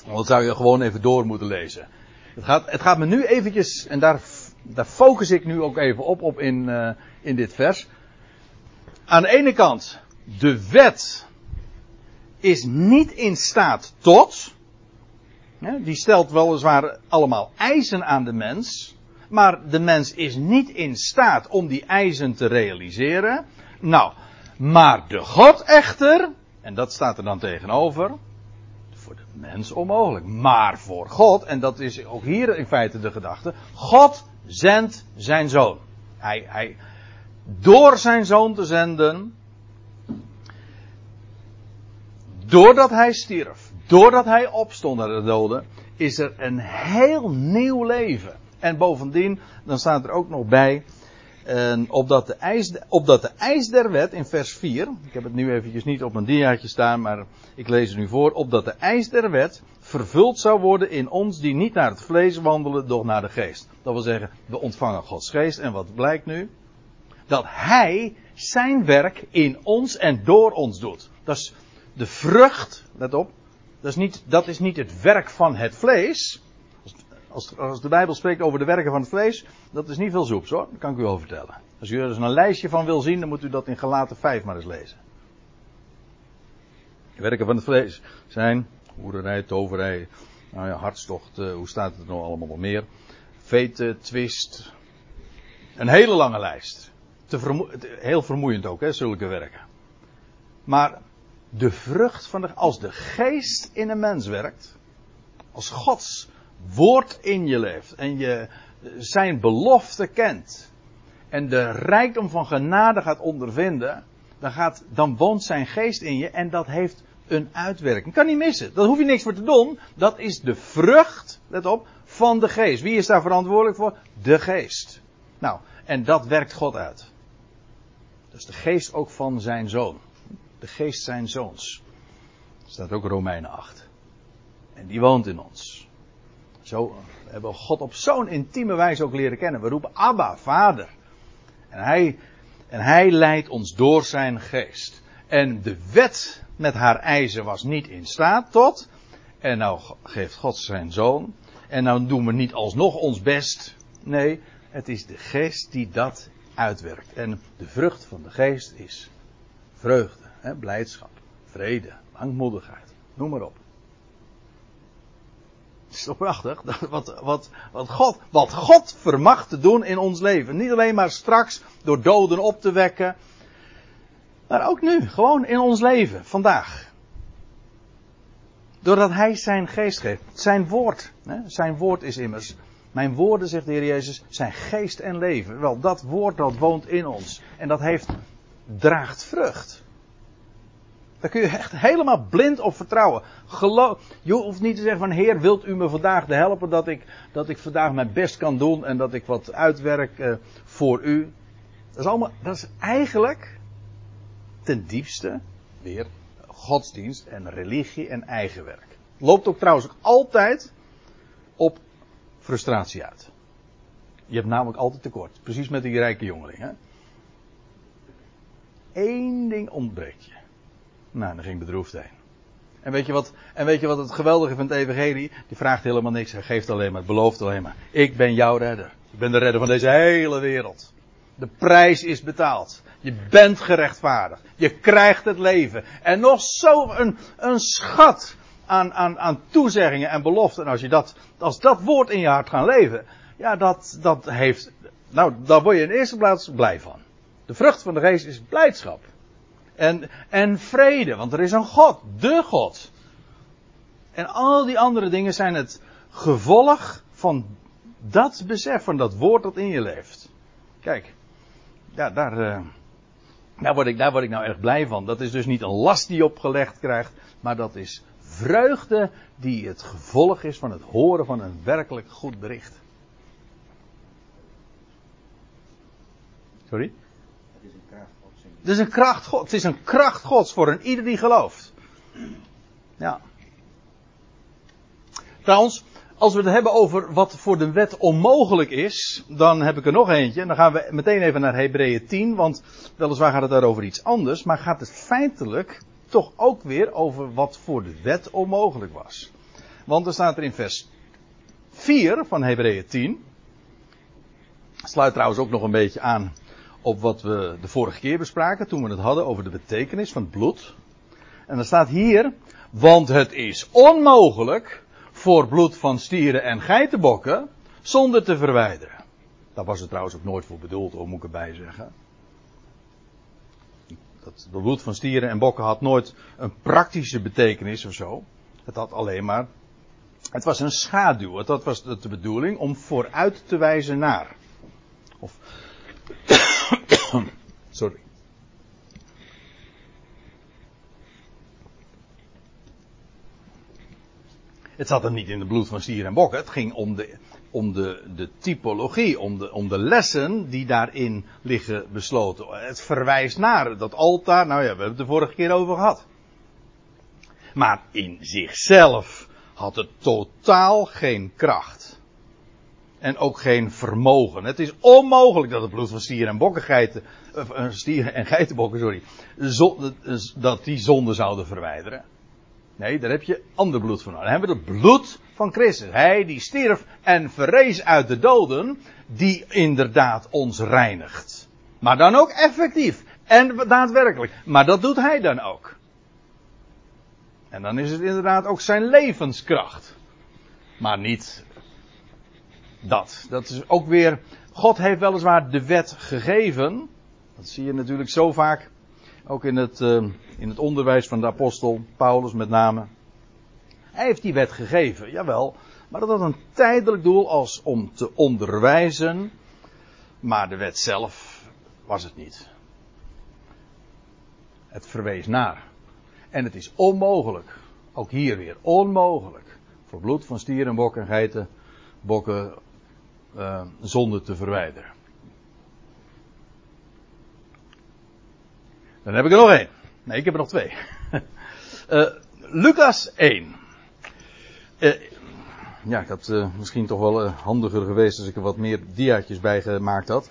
Want dat zou je gewoon even door moeten lezen. Het gaat, het gaat me nu eventjes, en daar, daar focus ik nu ook even op, op in, uh, in dit vers. Aan de ene kant, de wet is niet in staat tot. Die stelt weliswaar allemaal eisen aan de mens. Maar de mens is niet in staat om die eisen te realiseren. Nou, maar de God echter, en dat staat er dan tegenover, voor de mens onmogelijk. Maar voor God, en dat is ook hier in feite de gedachte, God zendt zijn zoon. Hij, hij, door zijn zoon te zenden, doordat hij stierf, doordat hij opstond uit de doden, is er een heel nieuw leven. En bovendien, dan staat er ook nog bij, en opdat, de eis, opdat de der wet in vers 4, ik heb het nu eventjes niet op mijn diaatje staan, maar ik lees het nu voor, opdat de eis der wet vervuld zou worden in ons die niet naar het vlees wandelen, doch naar de geest. Dat wil zeggen, we ontvangen Gods geest en wat blijkt nu? Dat Hij zijn werk in ons en door ons doet. Dat is de vrucht, let op, dat is niet, dat is niet het werk van het vlees. Als, als de Bijbel spreekt over de werken van het vlees, dat is niet veel soeps hoor, dat kan ik u wel vertellen. Als u er dus een lijstje van wil zien, dan moet u dat in Galaten 5 maar eens lezen. Werken van het vlees zijn hoererij, toverij, nou ja, hartstocht, hoe staat het nou allemaal nog meer? Veten, twist. Een hele lange lijst. Te heel vermoeiend ook, hè, zulke werken. Maar de vrucht van de, als de geest in een mens werkt, als Gods woord in je leeft en je zijn belofte kent en de rijkdom van genade gaat ondervinden, dan, gaat, dan woont zijn geest in je en dat heeft een uitwerking. Kan niet missen. Daar hoef je niks voor te doen. Dat is de vrucht, let op, van de geest. Wie is daar verantwoordelijk voor? De geest. Nou, en dat werkt God uit. Is de geest ook van zijn zoon. De geest zijn zoons. Staat ook Romeinen 8. En die woont in ons. Zo hebben we God op zo'n intieme wijze ook leren kennen. We roepen Abba, Vader. En hij, en hij leidt ons door zijn geest. En de wet met haar eisen was niet in staat tot. En nou geeft God zijn zoon. En nou doen we niet alsnog ons best. Nee, het is de geest die dat uitwerkt. En de vrucht van de geest is vreugde, hè, blijdschap, vrede, langmoedigheid. Noem maar op. Het is toch prachtig? Wat, wat, wat, God, wat God vermag te doen in ons leven. Niet alleen maar straks door doden op te wekken. Maar ook nu, gewoon in ons leven, vandaag. Doordat Hij zijn geest geeft. Zijn woord. Hè? Zijn woord is immers. Mijn woorden, zegt de Heer Jezus, zijn geest en leven. Wel, dat woord dat woont in ons. En dat heeft, draagt vrucht. Daar kun je echt helemaal blind op vertrouwen. Geloof, je hoeft niet te zeggen van Heer, wilt u me vandaag helpen dat ik, dat ik vandaag mijn best kan doen en dat ik wat uitwerk uh, voor u. Dat is, allemaal, dat is eigenlijk ten diepste weer godsdienst en religie en eigenwerk. Loopt ook trouwens ook altijd op frustratie uit. Je hebt namelijk altijd tekort. Precies met die rijke jongeling. Hè? Eén ding ontbreekt je. Nou, dan ging bedroefd heen. En weet, je wat, en weet je wat het geweldige van het evangelie? Die vraagt helemaal niks. Hij geeft alleen maar, belooft alleen maar. Ik ben jouw redder. Ik ben de redder van deze hele wereld. De prijs is betaald. Je bent gerechtvaardigd. Je krijgt het leven. En nog zo een, een schat aan, aan, aan toezeggingen en beloften. En als, je dat, als dat woord in je hart gaat leven. Ja, dat, dat heeft. Nou, daar word je in eerste plaats blij van. De vrucht van de geest is blijdschap. En, en vrede, want er is een God, de God. En al die andere dingen zijn het gevolg van Dat besef van dat woord dat in je leeft. Kijk, ja, daar, uh, daar, word ik, daar word ik nou erg blij van. Dat is dus niet een last die je opgelegd krijgt, maar dat is vreugde die het gevolg is van het horen van een werkelijk goed bericht. Sorry? Het is een kracht gods. Het is een kracht gods. Het is een kracht gods voor een ieder die gelooft. Ja. Trouwens, als we het hebben over wat voor de wet onmogelijk is, dan heb ik er nog eentje. En dan gaan we meteen even naar Hebreeën 10, want weliswaar gaat het daar over iets anders, maar gaat het feitelijk toch ook weer over wat voor de wet onmogelijk was. Want er staat er in vers 4 van Hebreeën 10, sluit trouwens ook nog een beetje aan op wat we de vorige keer bespraken, toen we het hadden over de betekenis van het bloed. En dan staat hier, want het is onmogelijk voor bloed van stieren en geitenbokken zonder te verwijderen. Daar was het trouwens ook nooit voor bedoeld, hoor, moet ik erbij zeggen. Dat bloed van stieren en bokken had nooit een praktische betekenis of zo. Het had alleen maar. Het was een schaduw. Dat was de bedoeling om vooruit te wijzen naar. Of. Sorry. Het zat er niet in de bloed van stier en bokken. Het ging om de, om de, de typologie, om de, om de lessen die daarin liggen besloten. Het verwijst naar dat altaar. Nou ja, we hebben het de vorige keer over gehad. Maar in zichzelf had het totaal geen kracht. En ook geen vermogen. Het is onmogelijk dat het bloed van stieren en bokkengeiten, uh, stieren en geitenbokken, sorry, dat die zonde zouden verwijderen. Nee, daar heb je ander bloed van. Dan hebben we het bloed van Christus. Hij die stierf en verrees uit de doden, die inderdaad ons reinigt. Maar dan ook effectief en daadwerkelijk. Maar dat doet hij dan ook. En dan is het inderdaad ook zijn levenskracht. Maar niet dat. Dat is ook weer. God heeft weliswaar de wet gegeven. Dat zie je natuurlijk zo vaak ook in het, uh, in het onderwijs van de apostel Paulus met name. Hij heeft die wet gegeven, jawel. Maar dat had een tijdelijk doel als om te onderwijzen. Maar de wet zelf was het niet. Het verwees naar. En het is onmogelijk, ook hier weer onmogelijk, voor bloed van stieren, bokken en geiten, bokken, uh, zonde te verwijderen. Dan heb ik er nog één. Nee, ik heb er nog twee. uh, Lucas 1. Uh, eh, ja, ik had misschien toch wel handiger geweest als ik er wat meer diaatjes bij gemaakt had.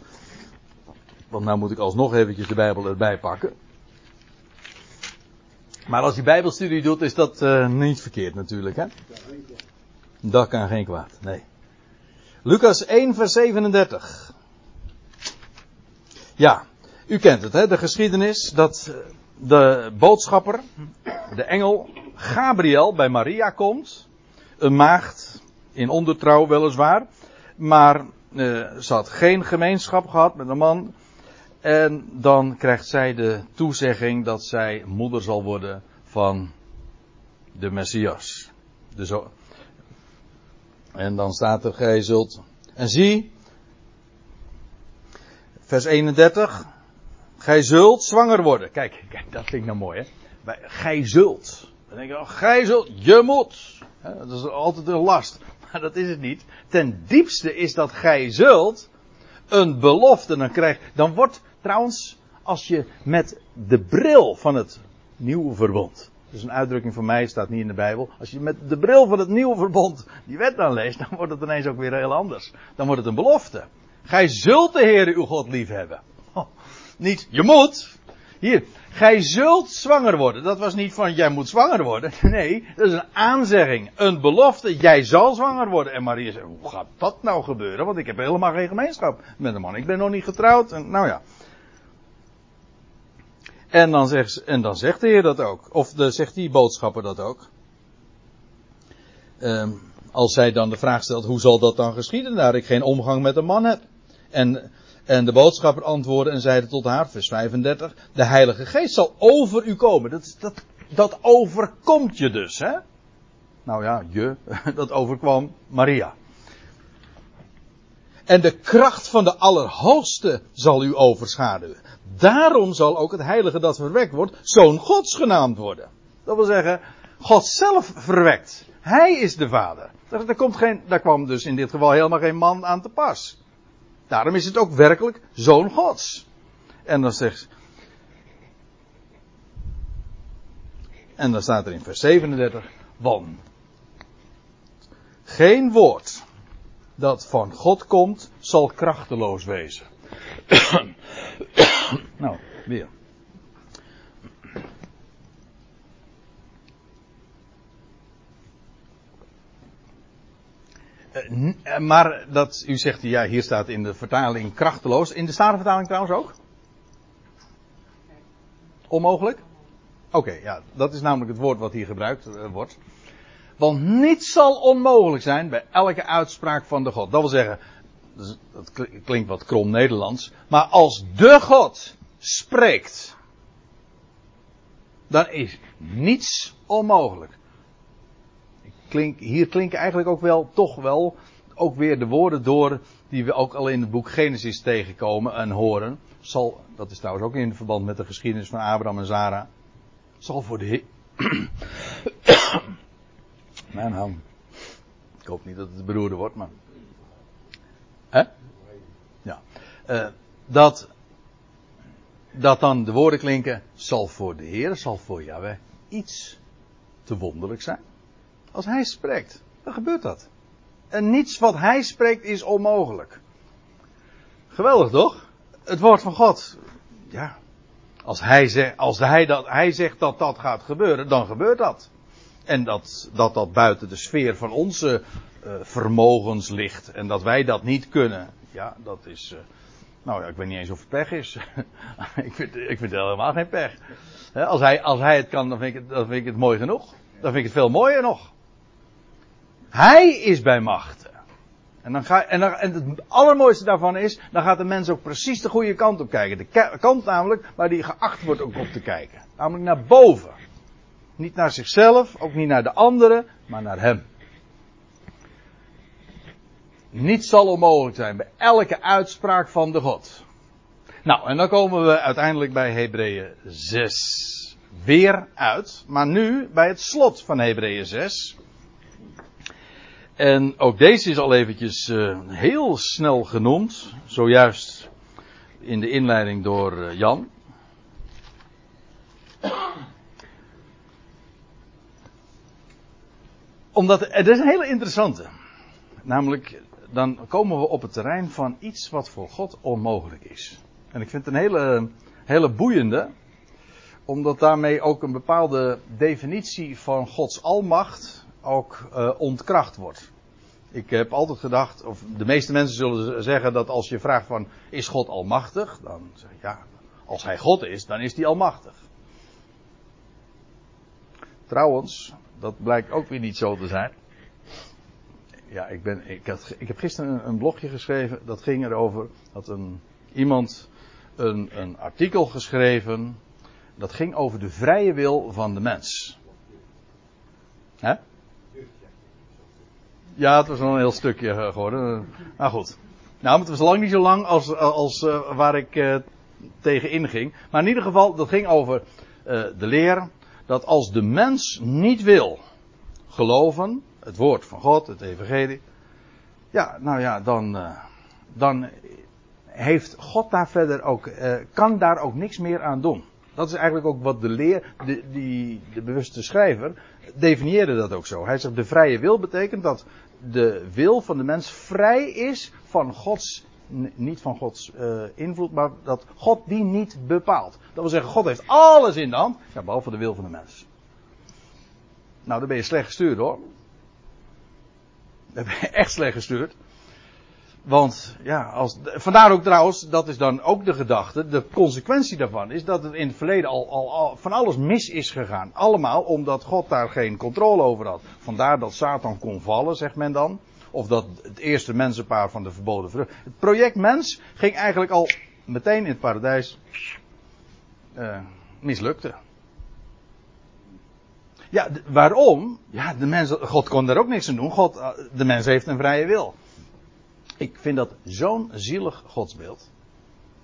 Want nou moet ik alsnog eventjes de Bijbel erbij pakken. Maar als je Bijbelstudie doet, is dat niet verkeerd natuurlijk, hè? Dat kan geen kwaad, nee. Lucas 1, vers 37. Ja, u kent het, hè? de geschiedenis dat de boodschapper, de engel Gabriel bij Maria komt. Een maagd, in ondertrouw weliswaar, maar uh, ze had geen gemeenschap gehad met een man. En dan krijgt zij de toezegging dat zij moeder zal worden van de Messias. Dus, en dan staat er, gij zult. En zie, vers 31. Gij zult zwanger worden. Kijk, kijk dat ik nou mooi, hè. Gij zult. Dan denk je, oh, gij zult, je moet. Dat is altijd een last. Maar dat is het niet. Ten diepste is dat gij zult een belofte dan krijgt. Dan wordt trouwens, als je met de bril van het nieuwe verbond. Dat is een uitdrukking van mij, staat niet in de Bijbel. Als je met de bril van het nieuwe verbond die wet dan leest, dan wordt het ineens ook weer heel anders. Dan wordt het een belofte. Gij zult de Heer uw God lief hebben. Niet, je moet. Hier, gij zult zwanger worden. Dat was niet van, jij moet zwanger worden. Nee, dat is een aanzegging, een belofte. Jij zal zwanger worden. En Maria zegt, hoe gaat dat nou gebeuren? Want ik heb helemaal geen gemeenschap met een man. Ik ben nog niet getrouwd. En, nou ja. En dan, zegt, en dan zegt de Heer dat ook. Of de, zegt die boodschapper dat ook. Um, als zij dan de vraag stelt, hoe zal dat dan geschieden, daar ik geen omgang met een man heb? En en de boodschapper antwoordde en zeide tot haar, vers 35, de Heilige Geest zal over u komen. Dat, dat, dat overkomt je dus, hè? Nou ja, je, dat overkwam Maria. En de kracht van de Allerhoogste zal u overschaduwen. Daarom zal ook het heilige dat verwekt wordt, zoon Gods genaamd worden. Dat wil zeggen, God zelf verwekt. Hij is de vader. Daar, komt geen, daar kwam dus in dit geval helemaal geen man aan te pas. Daarom is het ook werkelijk zoon Gods. En dan zegt. En dan staat er in vers 37. Want geen woord dat van God komt, zal krachteloos wezen. nou, weer. Uh, maar dat, u zegt, ja, hier staat in de vertaling krachteloos. In de Statenvertaling trouwens ook? Onmogelijk? Oké, ja, dat is namelijk het woord wat hier gebruikt uh, wordt. Want niets zal onmogelijk zijn bij elke uitspraak van de God. Dat wil zeggen, dat klinkt wat krom Nederlands. Maar als de God spreekt, dan is niets onmogelijk. Hier klinken eigenlijk ook wel, toch wel, ook weer de woorden door die we ook al in het boek Genesis tegenkomen en horen. Zal, dat is trouwens ook in verband met de geschiedenis van Abraham en Sarah. Zal voor de mijn nou, ik hoop niet dat het beroerde wordt, maar. Hè? Ja. Uh, dat, dat dan de woorden klinken, zal voor de Heer, zal voor Yahweh iets te wonderlijk zijn. Als Hij spreekt, dan gebeurt dat. En niets wat Hij spreekt is onmogelijk. Geweldig toch? Het woord van God. Ja. Als hij, als hij, dat, hij zegt dat dat gaat gebeuren, dan gebeurt dat. En dat, dat dat buiten de sfeer van onze uh, vermogens ligt. En dat wij dat niet kunnen. Ja, dat is. Uh, nou ja, ik weet niet eens of het pech is. ik, vind, ik vind het helemaal geen pech. als, hij, als hij het kan, dan vind, ik het, vind ik het mooi genoeg. Dan vind ik het veel mooier nog. Hij is bij machten. En, dan ga, en, dan, en het allermooiste daarvan is, dan gaat de mens ook precies de goede kant op kijken. De kant namelijk waar die geacht wordt ook op te kijken. Namelijk naar boven. Niet naar zichzelf, ook niet naar de anderen, maar naar hem. Niets zal onmogelijk zijn bij elke uitspraak van de God. Nou, en dan komen we uiteindelijk bij Hebreeën 6 weer uit. Maar nu bij het slot van Hebreeën 6. En ook deze is al eventjes uh, heel snel genoemd. Zojuist in de inleiding door uh, Jan. Omdat, het is een hele interessante. Namelijk, dan komen we op het terrein van iets wat voor God onmogelijk is. En ik vind het een hele, hele boeiende. Omdat daarmee ook een bepaalde definitie van Gods almacht ook uh, ontkracht wordt. Ik heb altijd gedacht, of de meeste mensen zullen zeggen dat als je vraagt van, is God almachtig? Dan zeg ik ja, als hij God is, dan is hij almachtig. Trouwens, dat blijkt ook weer niet zo te zijn. Ja, ik, ben, ik, had, ik heb gisteren een, een, blogje geschreven. Dat ging erover dat een, iemand een, een artikel geschreven. Dat ging over de vrije wil van de mens. Hè? Ja, het was wel een heel stukje eh, geworden. Maar goed. Nou, het was lang niet zo lang als, als uh, waar ik uh, tegen inging. Maar in ieder geval, dat ging over de leer dat als de mens niet wil geloven, het woord van God, het evangelie, ja, nou ja, dan, uh, dan heeft God daar verder ook, uh, kan daar ook niks meer aan doen. Dat is eigenlijk ook wat de leer, de, die, de bewuste schrijver, definieerde dat ook zo. Hij zegt de vrije wil betekent dat de wil van de mens vrij is van Gods niet van Gods uh, invloed, maar dat God die niet bepaalt. Dat wil zeggen, God heeft alles in de hand, ja, behalve de wil van de mens. Nou, dan ben je slecht gestuurd hoor. Dan ben je echt slecht gestuurd. Want ja, als, vandaar ook trouwens, dat is dan ook de gedachte, de consequentie daarvan is dat het in het verleden al, al, van alles mis is gegaan. Allemaal omdat God daar geen controle over had. Vandaar dat Satan kon vallen, zegt men dan. Of dat het eerste mensenpaar van de verboden vrucht. Het project mens ging eigenlijk al meteen in het paradijs uh, mislukte. Ja, waarom? Ja, de mens, God kon daar ook niks aan doen. God, eh, de mens heeft een vrije wil. Ik vind dat zo'n zielig godsbeeld.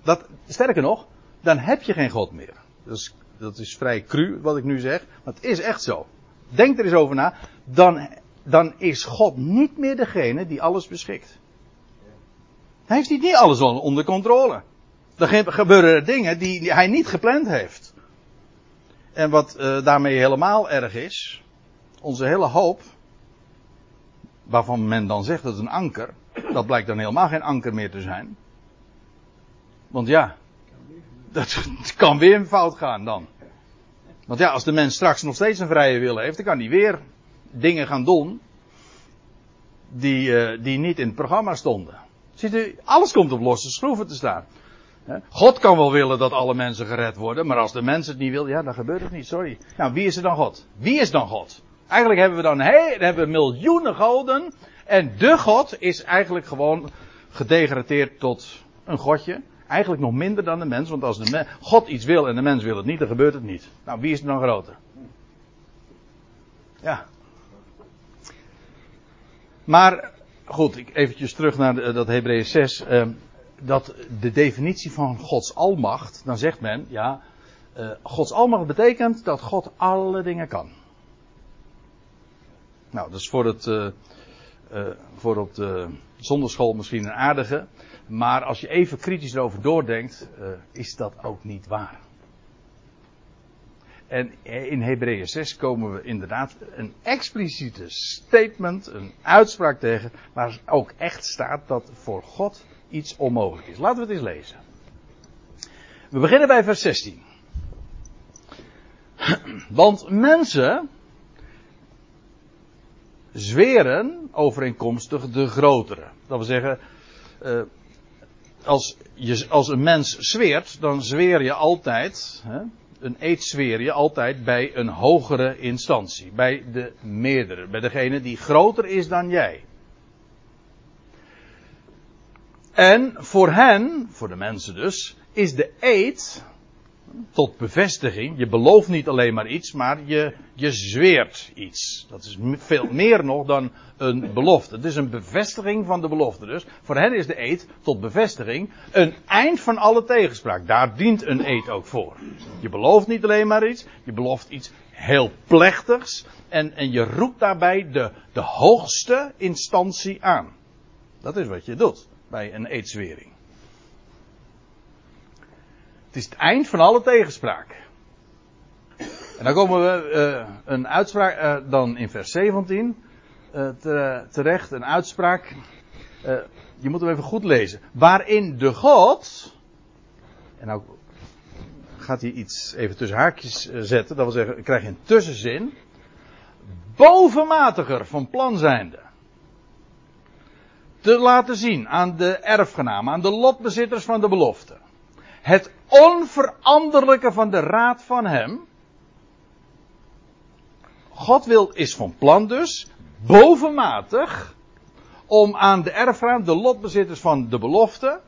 Dat, sterker nog, dan heb je geen God meer. Dus dat is vrij cru wat ik nu zeg, maar het is echt zo. Denk er eens over na. Dan, dan is God niet meer degene die alles beschikt. Hij heeft niet alles onder controle. Er gebeuren dingen die hij niet gepland heeft. En wat uh, daarmee helemaal erg is, onze hele hoop, waarvan men dan zegt dat het een anker, dat blijkt dan helemaal geen anker meer te zijn. Want ja, dat kan weer fout gaan dan. Want ja, als de mens straks nog steeds een vrije wil heeft, dan kan hij weer dingen gaan doen die, uh, die niet in het programma stonden. Ziet u, alles komt op losse schroeven te staan. God kan wel willen dat alle mensen gered worden, maar als de mens het niet wil, ja, dan gebeurt het niet, sorry. Nou, wie is er dan God? Wie is dan God? Eigenlijk hebben we dan hey, hebben we miljoenen goden, en de God is eigenlijk gewoon gedegradeerd tot een godje. Eigenlijk nog minder dan de mens, want als de mens, God iets wil en de mens wil het niet, dan gebeurt het niet. Nou, wie is er dan groter? Ja. Maar, goed, eventjes terug naar de, dat Hebreeën 6. Uh, dat de definitie van Gods almacht, dan zegt men, ja, uh, Gods almacht betekent dat God alle dingen kan. Nou, dat is voor het, uh, voor op de zonderschool misschien een aardige. Maar als je even kritisch erover doordenkt, is dat ook niet waar. En in Hebreeën 6 komen we inderdaad een expliciete statement, een uitspraak tegen, waar ook echt staat dat voor God iets onmogelijk is. Laten we het eens lezen. We beginnen bij vers 16. Want mensen zweren overeenkomstig de grotere. Dat wil zeggen, uh, als, je, als een mens zweert, dan zweer je altijd, hè, een eed zweer je altijd bij een hogere instantie. Bij de meerdere, bij degene die groter is dan jij. En voor hen, voor de mensen dus, is de eed tot bevestiging. Je belooft niet alleen maar iets, maar je, je zweert iets. Dat is veel meer nog dan een belofte. Het is een bevestiging van de belofte dus. Voor hen is de eed tot bevestiging een eind van alle tegenspraak. Daar dient een eed ook voor. Je belooft niet alleen maar iets, je belooft iets heel plechtigs. En, en je roept daarbij de, de hoogste instantie aan. Dat is wat je doet bij een eedzwering. Het is het eind van alle tegenspraak. En dan komen we uh, een uitspraak, uh, dan in vers 17, uh, te, terecht, een uitspraak. je moet hem even goed lezen. Waarin de God, en nou gaat hij iets even tussen haakjes zetten, dat wil zeggen, krijg je een tussenzin, bovenmatiger van plan zijnde te laten zien aan de erfgenamen, aan de lotbezitters van de belofte. Het onveranderlijke van de raad van hem. God wil, is van plan dus, bovenmatig, om aan de erfgenamen, de lotbezitters van de belofte,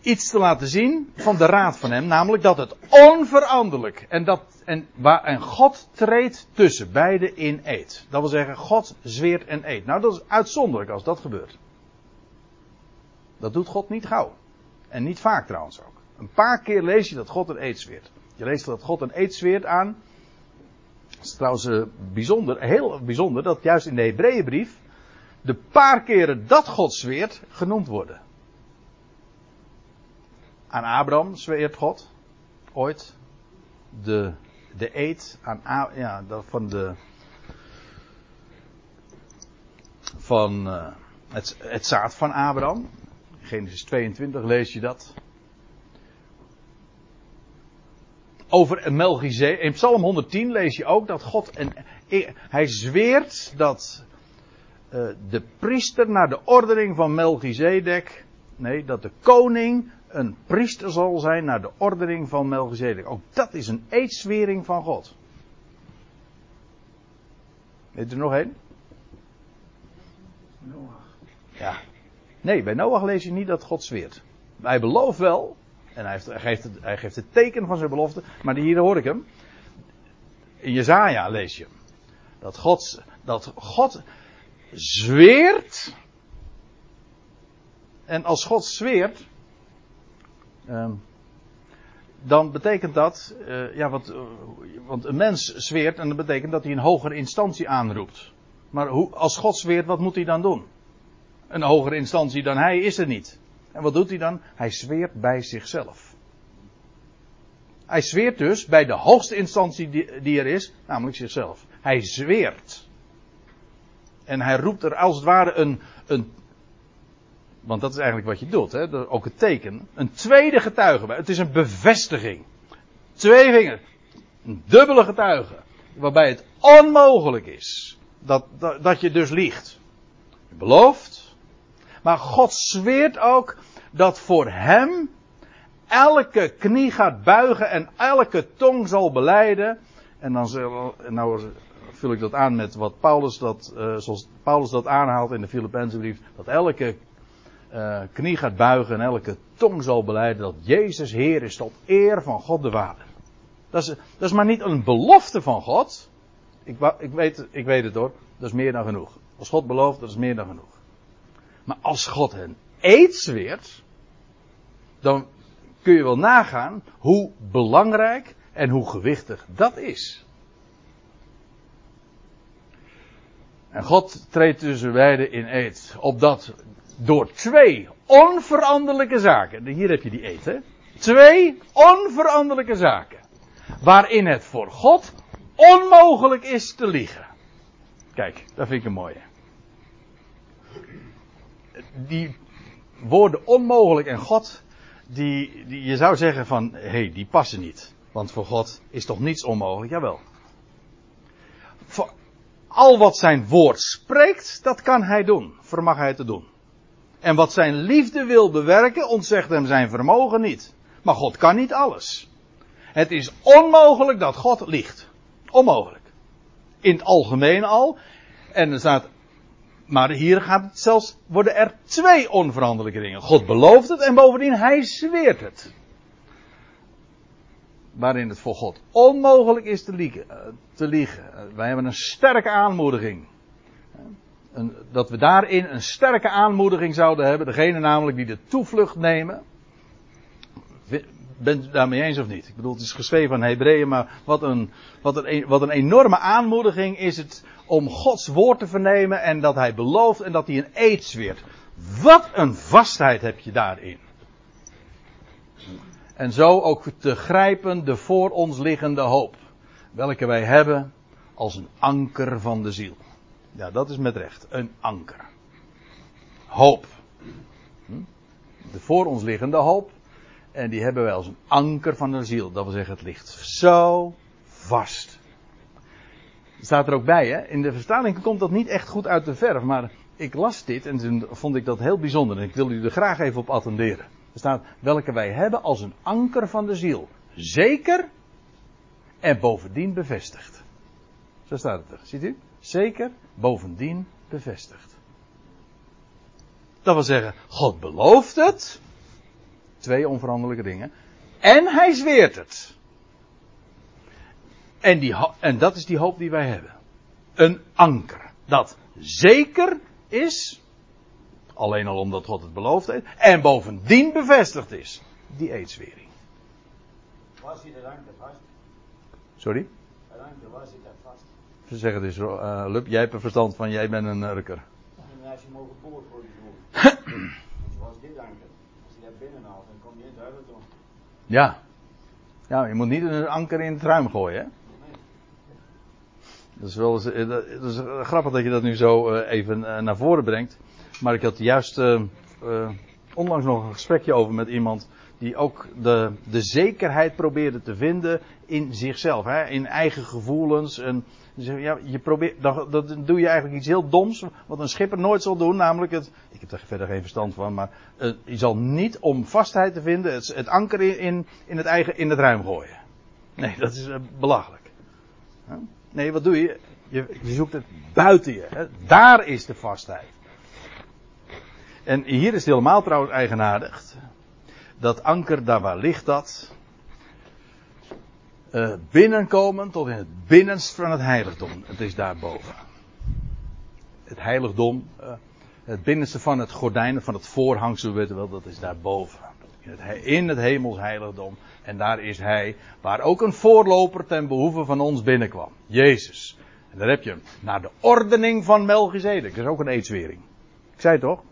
iets te laten zien van de raad van hem, namelijk dat het onveranderlijk en dat en, waar, en God treedt tussen beiden in eed. Dat wil zeggen, God zweert en eed. Nou, dat is uitzonderlijk als dat gebeurt. Dat doet God niet gauw. En niet vaak trouwens ook. Een paar keer lees je dat God een eed zweert. Je leest dat God een eed zweert aan. Het is trouwens uh, bijzonder, heel bijzonder dat juist in de Hebreeënbrief de paar keren dat God zweert genoemd worden. Aan Abraham zweert God ooit de de eed aan, ja, van de, van uh, het, het zaad van Abraham. Genesis 22 lees je dat. Over Melchizedek. In Psalm 110 lees je ook dat God. En, hij zweert dat uh, de priester naar de ordening van Melchizedek. Nee, dat de koning een priester zal zijn naar de ordening van Melchizedek. Ook dat is een eedswering van God. Weet er nog één? Noach. Ja. Nee, bij Noach lees je niet dat God zweert. Hij belooft wel, en hij, heeft, hij, geeft het, hij geeft het teken van zijn belofte, maar hier hoor ik hem. In Jezaja lees je dat God, dat God zweert En als God zweert, ehm, dan betekent dat, uh, ja, uh, want een mens zweert en dat betekent dat hij een hogere instantie aanroept. Maar hoe, als God zweert, wat moet hij dan doen? Een hogere instantie dan hij is er niet. En wat doet hij dan? Hij zweert bij zichzelf. Hij zweert dus bij de hoogste instantie die, er is, namelijk zichzelf. Hij zweert. En hij roept er als het ware een, een want dat is eigenlijk wat je doet, hè? ook het teken. Een tweede getuige. Het is een bevestiging. Twee vingers. Een dubbele getuige. Waarbij het onmogelijk is dat, dat, dat je dus liegt. Je belooft. Maar God zweert ook dat voor hem elke knie gaat buigen en elke tong zal beleiden. En dan nou vul ik dat aan met wat Paulus dat, uh, zoals Paulus dat aanhaalt in de Filipijnse brief, dat elke uh, knie gaat buigen en elke tong zal beleiden dat Jezus Heer is tot eer van God de Vader. Dat is, dat is maar niet een belofte van God. Ik, ik, weet, ik weet het hoor, dat is meer dan genoeg. Als God belooft, dat is meer dan genoeg. Maar als God een eed zweert, dan kun je wel nagaan hoe belangrijk en hoe gewichtig dat is. En God treedt tussen beiden in eed, opdat door twee onveranderlijke zaken. Hier heb je die eet, hè? Twee onveranderlijke zaken. Waarin het voor God onmogelijk is te liegen. Kijk, dat vind ik een mooie. Die woorden onmogelijk en God, die, die je zou zeggen van, hé, hey, die passen niet. Want voor God is toch niets onmogelijk? Jawel. Voor al wat zijn woord spreekt, dat kan hij doen. Vermag hij te doen. En wat zijn liefde wil bewerken, ontzegt hem zijn vermogen niet. Maar God kan niet alles. Het is onmogelijk dat God liegt. Onmogelijk. In het algemeen al. En er staat, maar hier gaat het zelfs, worden er twee onveranderlijke dingen. God belooft het en bovendien hij zweert het. Waarin het voor God onmogelijk is te liegen. Eh, te liegen. Wij hebben een sterke aanmoediging een, dat we daarin een sterke aanmoediging zouden hebben. Degene namelijk die de toevlucht nemen. Bent u daarmee eens of niet? Ik bedoel, het is geschreven aan Hebreeën, maar wat een, wat, een, wat een enorme aanmoediging is het om Gods woord te vernemen en dat hij belooft en dat hij een eed zweert. Wat een vastheid heb je daarin. En zo ook te grijpen de voor ons liggende hoop, welke wij hebben als een anker van de ziel. Ja, dat is met recht. Een anker. Hoop. Hm? De voor ons liggende hoop. En die hebben wij als een anker van de ziel. Dat wil zeggen, het ligt zo vast. staat er ook bij, hè? In de vertaling komt dat niet echt goed uit de verf. Maar ik las dit en toen vond ik dat heel bijzonder. En ik wil u er graag even op attenderen. Er staat, welke wij hebben als een anker van de ziel. Zeker en bovendien bevestigd. Zo staat het er. Ziet u? Zeker bovendien bevestigd. Dat wil zeggen, God belooft het. Twee onveranderlijke dingen. En hij zweert het. En, die, en dat is die hoop die wij hebben. Een anker. Dat zeker is. Alleen al omdat God het beloofd heeft. En bovendien bevestigd is. Die eedswering. Was hij de anker vast? Sorry? De anker was hij daar vast. Ze zeggen dus, uh, Lup, jij hebt er verstand van, jij bent een urker. En als je mogen boord voor die Zoals dit anker. Als je daar binnen haalt, dan kom je in heiligdom. Ja. Ja, je moet niet een anker in het ruim gooien, hè? Dat is wel eh, dat is grappig dat je dat nu zo uh, even naar voren brengt. Maar ik had juist onlangs nog een gesprekje over met iemand die ook de, de zekerheid probeerde te vinden in zichzelf, hè? in eigen gevoelens. En ja, je probeert, dat doe je eigenlijk iets heel doms, wat een schipper nooit zal doen, namelijk het, ik heb er verder geen verstand van, maar uh, je zal niet om vastheid te vinden het, anker in, in, het eigen, in het ruim gooien. Nee, dat is uh, belachelijk. Nee, wat doe je? je? je? zoekt het buiten je. Hè? Daar is de vastheid. En hier is het helemaal trouwens eigenaardig. Dat anker, daar waar ligt dat? uh, binnenkomen tot in het binnenst van het heiligdom. Het is daarboven. Het heiligdom, uh, het binnenste van het gordijn, van het voorhangsel, weet wel, dat is daarboven. In het, in het hemelsheiligdom. En daar is hij, waar ook een voorloper ten behoeve van ons binnenkwam. Jezus. En daar heb je hem. Naar de ordening van Melchizedek. Dat is ook een eedswering. Ik zei het toch?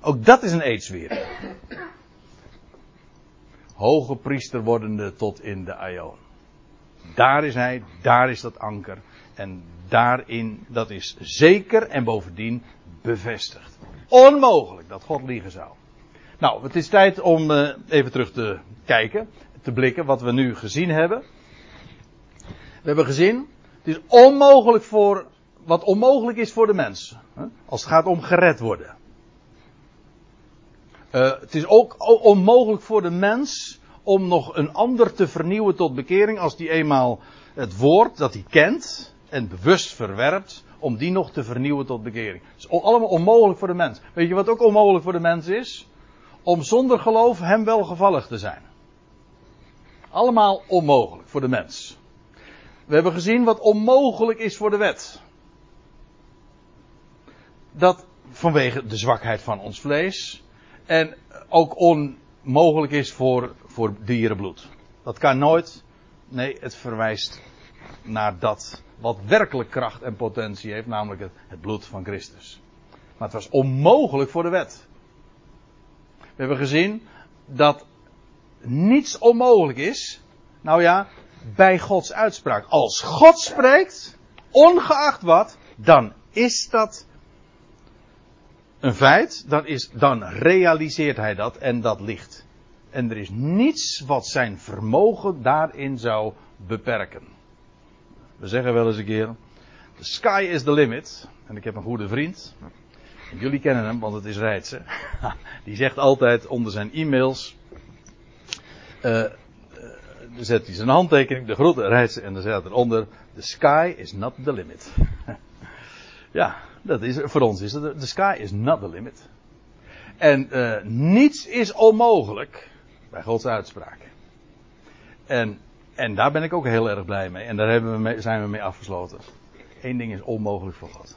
Ook dat is een eedswering. Hoge priester wordende tot in de aion. Daar is hij, daar is dat anker. En daarin, dat is zeker en bovendien bevestigd. Onmogelijk dat God liegen zou. Nou, het is tijd om uh, even terug te kijken, te blikken wat we nu gezien hebben. We hebben gezien, het is onmogelijk voor, wat onmogelijk is voor de mens. Als het gaat om gered worden. Uh, het is ook onmogelijk voor de mens om nog een ander te vernieuwen tot bekering als die eenmaal het woord dat hij kent en bewust verwerpt, om die nog te vernieuwen tot bekering. Het is allemaal onmogelijk voor de mens. Weet je wat ook onmogelijk voor de mens is? Om zonder geloof hem welgevallig te zijn. Allemaal onmogelijk voor de mens. We hebben gezien wat onmogelijk is voor de wet. Dat vanwege de zwakheid van ons vlees. En ook onmogelijk is voor, voor dierenbloed. Dat kan nooit. Nee, het verwijst naar dat wat werkelijk kracht en potentie heeft, namelijk het, het bloed van Christus. Maar het was onmogelijk voor de wet. We hebben gezien dat niets onmogelijk is. Nou ja, bij Gods uitspraak. Als God spreekt, ongeacht wat, dan is dat een feit. Dan, is, dan realiseert hij dat en dat ligt. En er is niets wat zijn vermogen daarin zou beperken. We zeggen wel eens een keer: The sky is the limit. En ik heb een goede vriend. En jullie kennen hem, want het is Rijtse. Die zegt altijd onder zijn e-mails. Uh, dan zet hij zijn handtekening, de grote Rijtse, en dan staat eronder: The sky is not the limit. ja, dat is, voor ons is het: The sky is not the limit. En uh, niets is onmogelijk bij Gods uitspraak. En en daar ben ik ook heel erg blij mee. En daar hebben we zijn we mee afgesloten. Eén ding is onmogelijk voor God.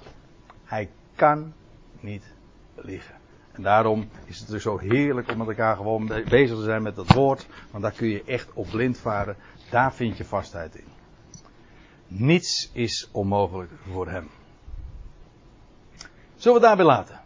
Hij kan niet liegen. En daarom is het dus zo heerlijk om met elkaar gewoon bezig te zijn met dat woord. Want daar kun je echt op blind varen. Daar vind je vastheid in. Niets is onmogelijk voor hem. Zullen we daarbij laten?